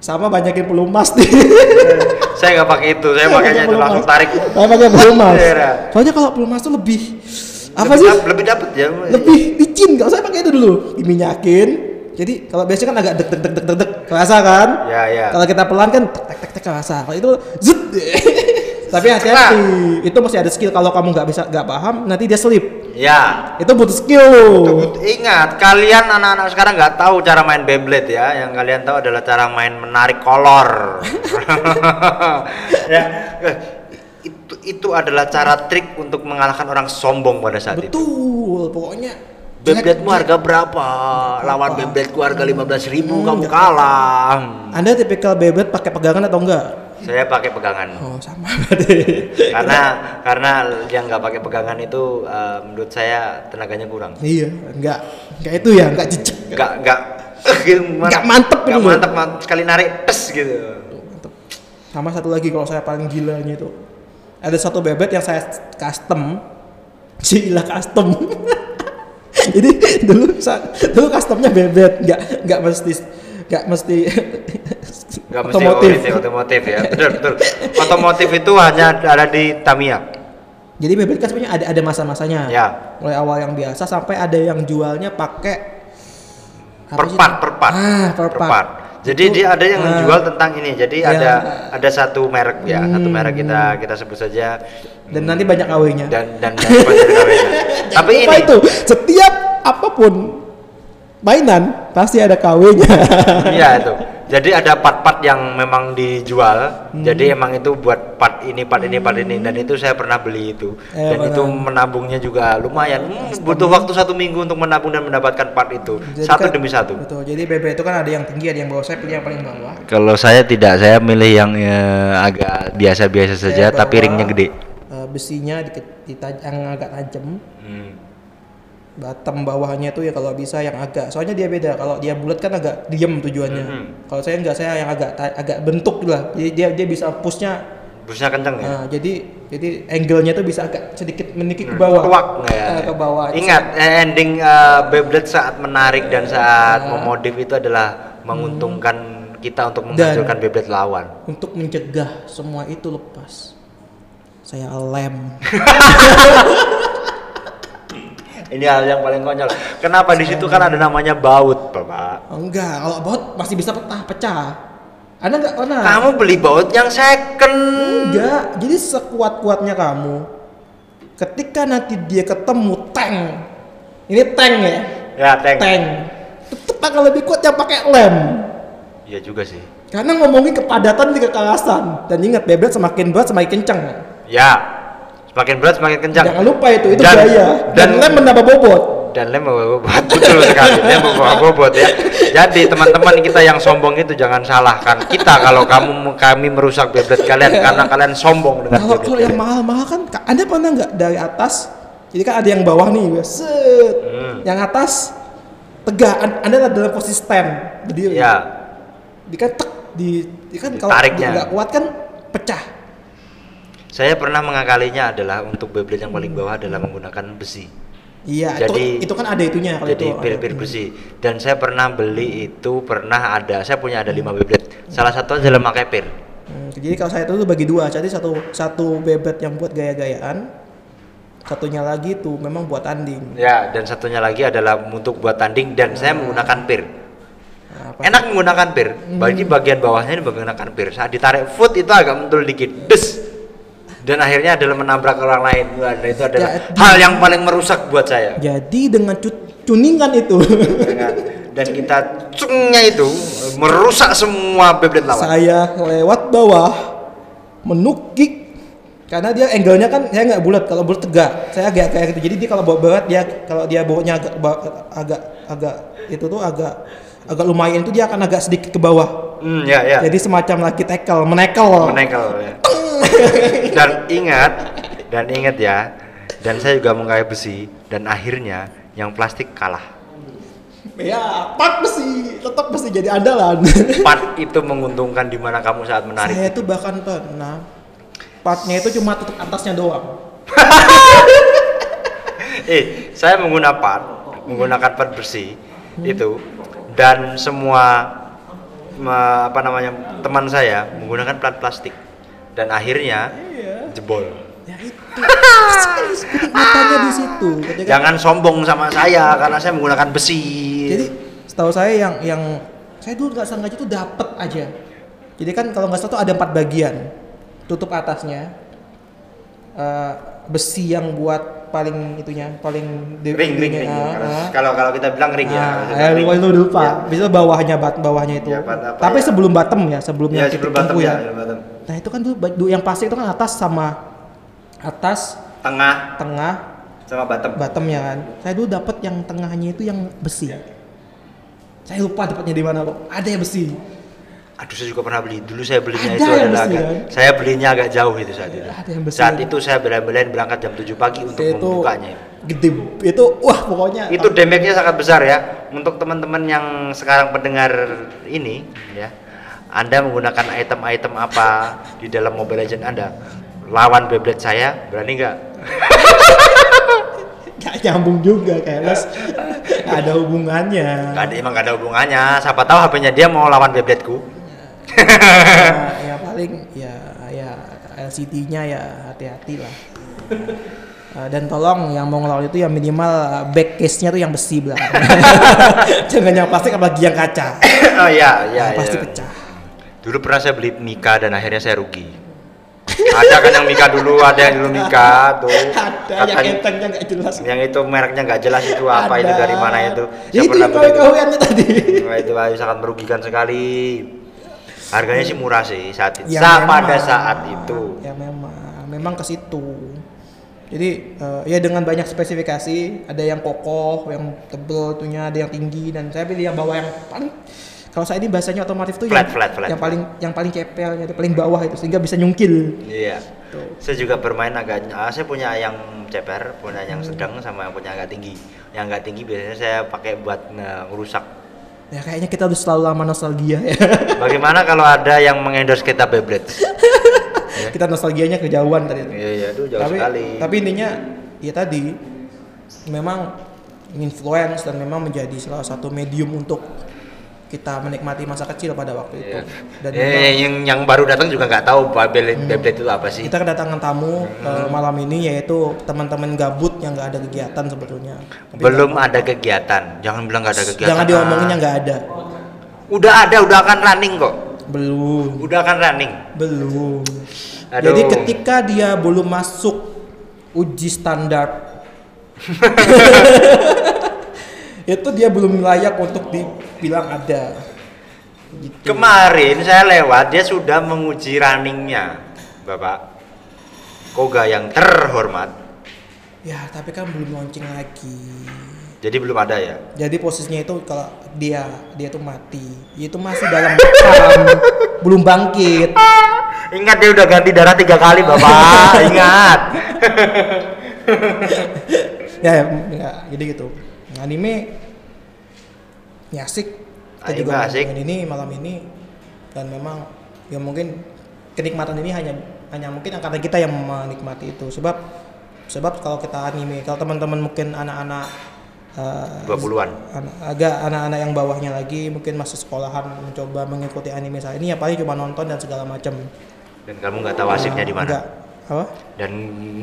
sama banyakin pelumas nih saya nggak pakai itu, saya pakainya itu langsung tarik. saya pakai pelumas Daerah. soalnya kalau pelumas tuh lebih apa Lebih sih? dap- Lebih dapat ya. lebih licin kalau saya pakai itu dulu. Diminyakin. Jadi kalau biasanya kan agak deg deg deg deg deg deg kerasa kan? Ya, ya. kalau kita pelan kan tek tek tek tek kerasa. Kalau itu zut. Tapi hati-hati. Itu masih ada skill. Kalau kamu nggak bisa nggak paham nanti dia slip. Ya. itu butuh skill loh Tunggu, Ingat, kalian anak-anak sekarang nggak tahu cara main Beyblade ya. Yang kalian tahu adalah cara main menarik kolor. ya, itu adalah cara trik untuk mengalahkan orang sombong pada saat itu. betul pokoknya jangan- harga berapa? Lawan Beyblade ku harga 15.000 ribu kamu kalah. anda tipikal Beyblade pakai pegangan atau enggak Saya pakai pegangan. oh sama Karena karena yang nggak pakai pegangan itu eh, menurut saya tenaganya kurang. iya enggak enggak itu ya enggak jejak nggak nggak eh, gitu, mantep nggak gitu. mantep, mantep sekali narik tes gitu Mantep. Sama satu lagi kalau saya paling gilanya itu ada satu bebet yang saya custom, gila custom. Jadi dulu dulu customnya bebet, nggak nggak mesti nggak mesti nggak mesti otomotif. otomotif ya. Betul betul. Otomotif itu hanya ada di Tamiya. Jadi bebet kan sebenarnya ada ada masa-masanya. Ya. Mulai awal yang biasa sampai ada yang jualnya pakai perpat perpat. Ah, perpat. Jadi Itu, dia ada yang ah, menjual tentang ini jadi Ya. ada ada satu merek ya satu Hmm. merek kita kita sebut saja dan nanti banyak KW-nya. dan dan, dan banyak tapi Apa ini itu setiap apa pun mainan pasti ada KW-nya. Iya itu. Jadi ada part-part yang memang dijual. Jadi emang itu buat part ini, part ini, part ini dan itu saya pernah beli itu. Eh, dan itu benar. menabungnya juga lumayan. Hmm, butuh waktu satu minggu untuk menabung dan mendapatkan part itu. Jadi satu kan- demi satu. Betul. Jadi Beyblade itu kan ada yang tinggi, ada yang bawah. Saya pilih yang paling bawah. Kalau saya tidak, saya milih yang eh, agak biasa-biasa saja Saya tapi ringnya gede. eh, besinya di, di yang agak tajam. Hmm. Bottom bawahnya itu ya kalau bisa yang agak. Soalnya dia beda. Kalau dia bulat kan agak diem tujuannya. Mhm. Kalau saya enggak, saya yang agak agak bentuk lah. Jadi dia dia bisa pushnya. Busnya kenceng ya. Nah, jadi jadi angle-nya tuh bisa agak sedikit meninggi ke bawah. Nggak ya? Eh, ke bawah. Ingat eh, ending eh, Beyblade saat menarik dan saat memodif itu adalah menguntungkan kita untuk menghancurkan Beyblade lawan. Untuk mencegah semua itu lepas. Saya lem. Ini hal yang paling konyol. Kenapa di situ kan ada namanya baut, Bapak? Enggak, kalau baut masih bisa pecah, pecah. Anda enggak pernah? Kamu beli baut yang second. Enggak, jadi sekuat-kuatnya kamu. Ketika nanti dia ketemu tank. Ini tank ya? Ya, tank. Tank. Tetep akan lebih kuat yang pakai lem. Iya juga sih. Karena ngomongin kepadatan di kekerasan. Dan ingat, Beyblade semakin berat semakin kencang. Ya. Semakin berat semakin kencang. Jangan lupa itu, itu Dan- gaya. Dan, dan- lem menambah bobot. dan lem bawa bobot betul sekali lem bawa bobot ya jadi teman-teman kita yang sombong itu jangan salahkan kita kalau kamu kami merusak Beyblade kalian karena kalian sombong dengan Kalau kalau yang mahal-mahal kan, Ka- Anda pernah nggak dari atas? Jadi kan ada yang bawah nih, set. Hmm. Yang atas tegak, An- Anda ada dalam posisi stand, berdiri. ya Di kan tek, di, di kan kalau nggak kuat kan pecah. Saya pernah mengakalinya adalah untuk Beyblade yang paling bawah adalah menggunakan besi. Iya, Jadi- itu, itu kan ada itunya kalau jadi itu. ada. pil-pil besi. Dan saya pernah beli itu pernah ada saya punya ada lima Beyblade salah satu adalah pakai pir Hmm, jadi kalau saya itu bagi dua, jadi satu satu Beyblade yang buat gaya-gayaan, satunya lagi tuh memang buat tanding. ya dan satunya lagi adalah untuk buat tanding dan saya menggunakan pir Nah, apa- enak menggunakan pir bagi bagian bawahnya ini menggunakan pir saat ditarik foot itu agak mentul dikit. Des dan akhirnya adalah menabrak orang lain. Dan itu adalah Jadi- hal yang paling merusak buat saya. Jadi dengan cu- tuningan itu, Dengan- dan kita cungnya itu merusak semua Beyblade lawan. Saya lewat bawah menukik. Karena dia angle-nya kan saya nggak bulat. Kalau bulat tegak saya agak kayak gitu. Jadi dia kalau bawa berat dia kalau dia bawanya agak agak agak itu tuh agak agak lumayan itu dia akan agak sedikit ke bawah. Hmm, ya ya. Jadi semacam lagi tackle menekel. Menekel ya. dan ingat dan ingat ya dan saya juga mengkayak besi dan akhirnya yang plastik kalah. Ya part besi tetap besi jadi andalan. Part itu menguntungkan di mana kamu saat menarik. Saya tuh bahkan pernah partnya itu cuma tutup atasnya doang. Eh saya menggunakan part menggunakan part bersih itu dan semua apa namanya teman saya menggunakan plat plastik dan akhirnya jebol ya itu kenikmatannya di situ ketika jangan sombong sama saya karena saya menggunakan besi jadi setahu saya yang yang saya dulu nggak sengaja itu dapet aja jadi kan kalau nggak salah tuh ada empat bagian tutup atasnya eh, besi yang buat paling itunya paling ring ring ring ah, ah. kalau kalau kita bilang ring ya Ah, eh, lu lupa. Ya. Bisa bawahnya bat bawahnya itu. Ya, bat Tapi ya? sebelum bottom ya, sebelum ya titik sebelum bottom ya, ya. sebelum bottom. Nah, itu kan du- yang plastik itu kan atas sama atas, tengah tengah, sama bottom bottomnya kan. Saya dulu dapat yang tengahnya itu yang besi. Saya lupa dapatnya di mana kok. Ada yang besi. aduh saya juga pernah beli dulu saya Ada belinya itu yang adalah besi, agak kan? saya belinya agak jauh itu saat itu Ada yang besi. saat itu saya bela-belain berangkat jam 7 pagi untuk itu membukanya gede. Itu wah pokoknya itu damage-nya sangat besar ya untuk teman-teman yang sekarang pendengar ini ya Anda menggunakan item-item apa di dalam Mobile Legend Anda lawan Beyblade saya berani nggak Gak nyambung juga kayaknya. Gak ada hubungannya. Gak ada emang gak ada hubungannya siapa tahu HP-nya dia mau lawan Beyblade ku ya, ya paling ya ya LCD-nya ya hati-hati lah. Uh, dan tolong yang mau ngelawan itu yang minimal uh, back case-nya tuh yang besi belakang. Jangan yang plastik apalagi yang kaca. oh iya iya Yang pasti iya. pecah. Dulu pernah saya beli Mika dan akhirnya saya rugi ada kan yang Mika dulu ada yang dulu Mika tuh Ada yang entengnya nggak jelas. yang itu mereknya nggak jelas itu apa itu dari mana itu Ya, itu yang itu. kawe-kaweannya tadi. Wah, itu Ayu sangat merugikan sekali Harganya sih murah sih saat itu. Ya, pada saat itu. Ya memang, memang ke situ. Jadi eh, ya dengan banyak spesifikasi, ada yang kokoh, yang tebel, tuhnya ada yang tinggi dan saya pilih yang bawah yang paling kalau saya ini bahasanya otomotif tuh Flat, yang, flat, flat, yang flat. paling yang paling cepelnya, itu paling bawah itu sehingga bisa nyungkil. Iya. Tuh. Saya juga bermain agak ah, saya punya yang ceper, punya yang Hmm. sedang sama yang punya agak tinggi. Yang agak tinggi biasanya saya pakai buat nah, ngerusak. Ya kayaknya kita udah selalu lama nostalgia ya. Bagaimana kalau ada yang mengendorse kita Beyblade? kita nostalgianya kejauhan tadi. itu. Iya, iya, aduh jauh tapi, sekali. tapi intinya ya tadi memang influence dan memang menjadi salah satu medium untuk kita menikmati masa kecil pada waktu itu. Iya. Dan Eh, memang yang yang baru datang juga nggak tahu Beyblade, Beyblade itu apa sih. kita kedatangan tamu Hmm. eh, malam ini yaitu teman-teman gabut yang nggak ada kegiatan sebetulnya. Tapi Belum ada kegiatan. Jangan bilang nggak ada kegiatan. Jangan diomongin yang nggak ada. Udah ada, udah akan running kok. Belum. Udah akan running. Belum. Aduh. Jadi ketika dia belum masuk uji standar itu dia belum layak untuk dibilang ada. Gitu. Kemarin saya lewat, dia sudah menguji runningnya, Bapak. Koga yang terhormat. Ya, tapi kan belum launching lagi. Jadi belum ada ya. Jadi posisinya itu kalau dia dia tuh mati, itu masih dalam bekam, belum bangkit. Ingat dia udah ganti darah tiga kali, Bapak. Ingat. ya, ya, ya, jadi gitu. Anime ya asik. Kita juga asik. ini malam ini dan memang ya mungkin kenikmatan ini hanya hanya mungkin angkatan kita yang menikmati itu sebab sebab kalau kita anime kalau teman-teman mungkin anak-anak eh, 20-an. anak, agak anak-anak yang bawahnya lagi mungkin masih sekolahan mencoba mengikuti anime saya ini ya paling cuma nonton dan segala macam Dan kamu nggak tahu asiknya di mana. Apa Dan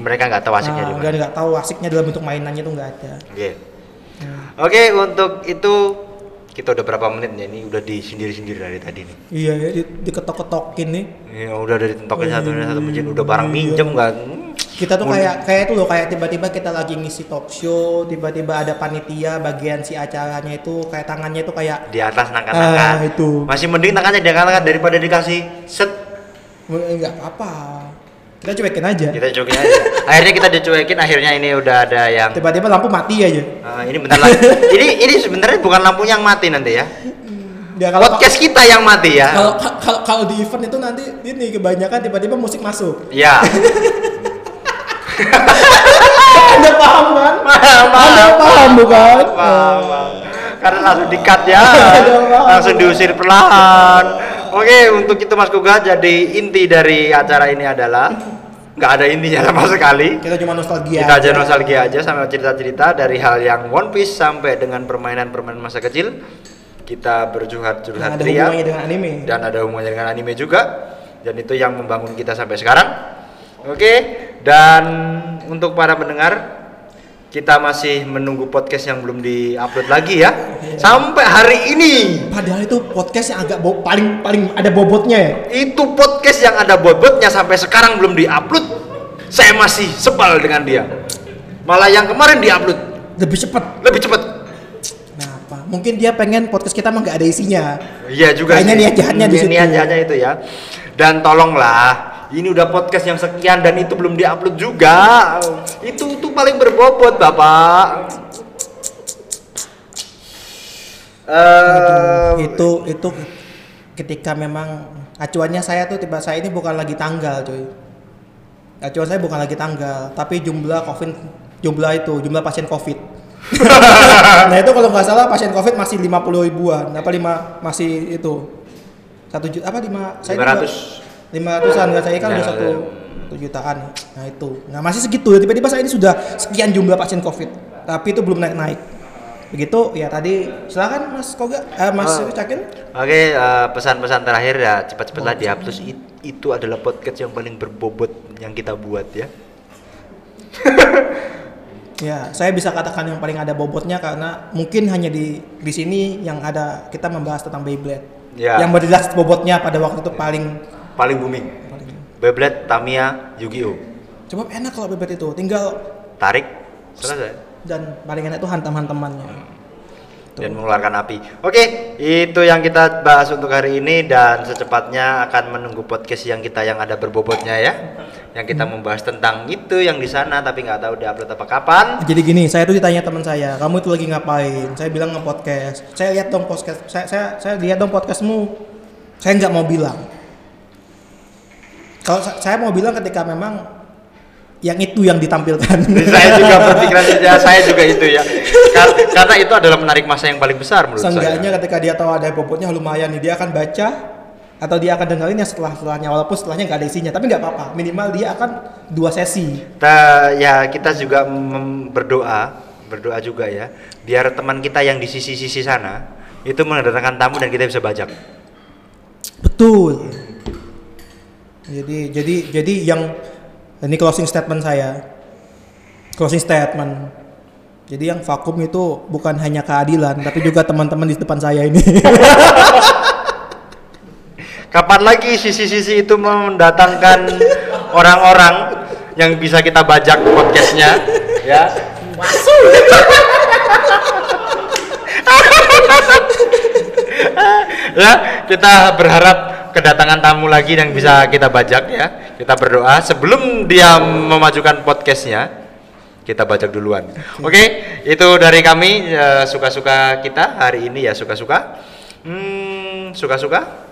mereka nggak tahu asiknya di Nah, mana. nggak tahu asiknya dalam bentuk mainannya tuh nggak ada Oke. Hmm. Oke, untuk itu kita udah berapa menit ya? Ini udah disindir-sindir dari tadi nih. iya ya di, diketok-ketokin nih Ya udah dari tentokin satu Iya. satu menit udah barang minjem kan. kita tuh kayak kayak itu loh kayak tiba-tiba kita lagi ngisi talk show tiba-tiba ada panitia bagian si acaranya itu kayak tangannya itu kayak di atas nangkat-nangkat. Ah, itu. Masih mending tangannya diangkat daripada dikasih set. enggak apa kita cuekin aja Kita cobain aja. akhirnya kita dicuekin, akhirnya ini udah ada yang tiba-tiba lampu mati aja Ah, ini bentar lagi. ini ini sebenarnya bukan lampunya yang mati nanti ya. ya kalau Podcast kita yang mati ya. kalau kalau kalau di event itu nanti ini kebanyakan tiba-tiba musik masuk Ya. anda paham kan anda paham bukan Paham, paham. Karena langsung di-cut ya. langsung diusir perlahan. Oke, untuk itu Mas Kuga jadi inti dari acara ini adalah nggak ada intinya sama sekali. kita cuma nostalgia Kita aja nostalgia aja sama cerita-cerita dari hal yang One Piece sampai dengan permainan-permainan masa kecil. Kita bercurhat-curhat ada ria dengan anime dan ada hubungannya dengan anime juga. Dan itu yang membangun kita sampai sekarang. Oke, dan untuk para pendengar kita masih menunggu podcast yang belum diupload lagi ya. Sampai hari ini padahal itu podcast yang agak paling paling ada bobotnya ya itu podcast yang ada bobotnya sampai sekarang belum diupload. Saya masih sebal dengan dia. Malah yang kemarin diupload lebih cepat lebih cepat. Kenapa? Mungkin dia pengen podcast kita mah nggak ada isinya. Iya juga Kayaknya niat jahatnya di Niat- situ. Niat jahatnya itu ya. Dan tolonglah, ini udah podcast yang sekian dan itu belum diupload juga. Itu itu paling berbobot, Bapak. Eh, itu itu ketika memang acuannya saya tuh tiba saya ini bukan lagi tanggal, cuy. Acuan saya bukan lagi tanggal, tapi jumlah covid jumlah itu jumlah pasien covid. nah itu kalau nggak salah pasien covid masih 50 ribuan, apa lima masih itu satu juta apa lima saya 500. Lima ratusan nggak saya kan udah Ya, satu ya. satu jutaan nah itu nah masih segitu tiba-tiba saya ini sudah sekian jumlah pasien covid tapi itu belum naik naik begitu ya tadi silakan mas koga eh, mas Oh. cakin Oke, eh, pesan-pesan terakhir ya cepat-cepatlah dihapus. It- itu adalah podcast yang paling berbobot yang kita buat ya. ya saya bisa katakan yang paling ada bobotnya karena mungkin hanya di di sini yang ada kita membahas tentang Beyblade Ya. yang berjelas bobotnya pada waktu itu paling Paling booming. paling Beyblade, Tamiya, Yu-Gi-Oh. coba enak kalau Beyblade itu tinggal Tarik, selesai. dan paling enak itu hantam-hantamannya dan mengeluarkan api. Oke, itu yang kita bahas untuk hari ini dan secepatnya akan menunggu podcast yang kita yang ada berbobotnya ya. Yang kita membahas tentang itu yang di sana tapi nggak tahu diupload apa kapan. Jadi gini, saya tuh ditanya teman saya, kamu itu lagi ngapain? Saya bilang nge-podcast. Saya lihat dong podcast, saya saya, saya lihat dong podcastmu. Saya nggak mau bilang. Kalau sa- saya mau bilang ketika memang yang itu yang ditampilkan. saya juga berpikiran saja, saya juga itu ya. Kar- karena itu adalah menarik masa yang paling besar menurut Seenggaknya saya. ketika dia tahu ada bobotnya lumayan nih, dia akan baca atau dia akan dengerin yang setelah setelahnya walaupun setelahnya nggak ada isinya tapi nggak apa-apa minimal dia akan dua sesi Kita ya kita juga berdoa, berdoa juga ya, biar teman kita yang di sisi-sisi sana itu mendatangkan tamu dan kita bisa bajak. betul jadi jadi jadi yang ini closing statement saya. Closing statement. Jadi yang vakum itu bukan hanya keadilan tapi juga teman-teman di depan saya ini. Kapan lagi sisi-sisi itu mendatangkan orang-orang yang bisa kita bajak podcastnya, ya? ya, kita berharap kedatangan tamu lagi yang bisa kita bajak ya. Kita berdoa sebelum dia memajukan podcastnya, kita bajak duluan. Oke, itu dari kami eh, suka-suka kita hari ini ya suka-suka. Hmm, suka-suka?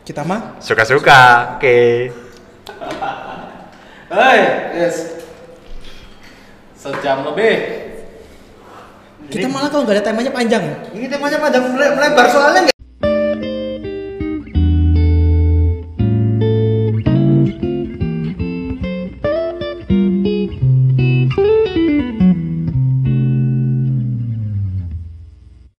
kita mah Suka-suka. Oke. Hei, yes. Sejam lebih. kita malah kalau nggak ada temanya panjang ya Ini temanya panjang mele- melebar soalnya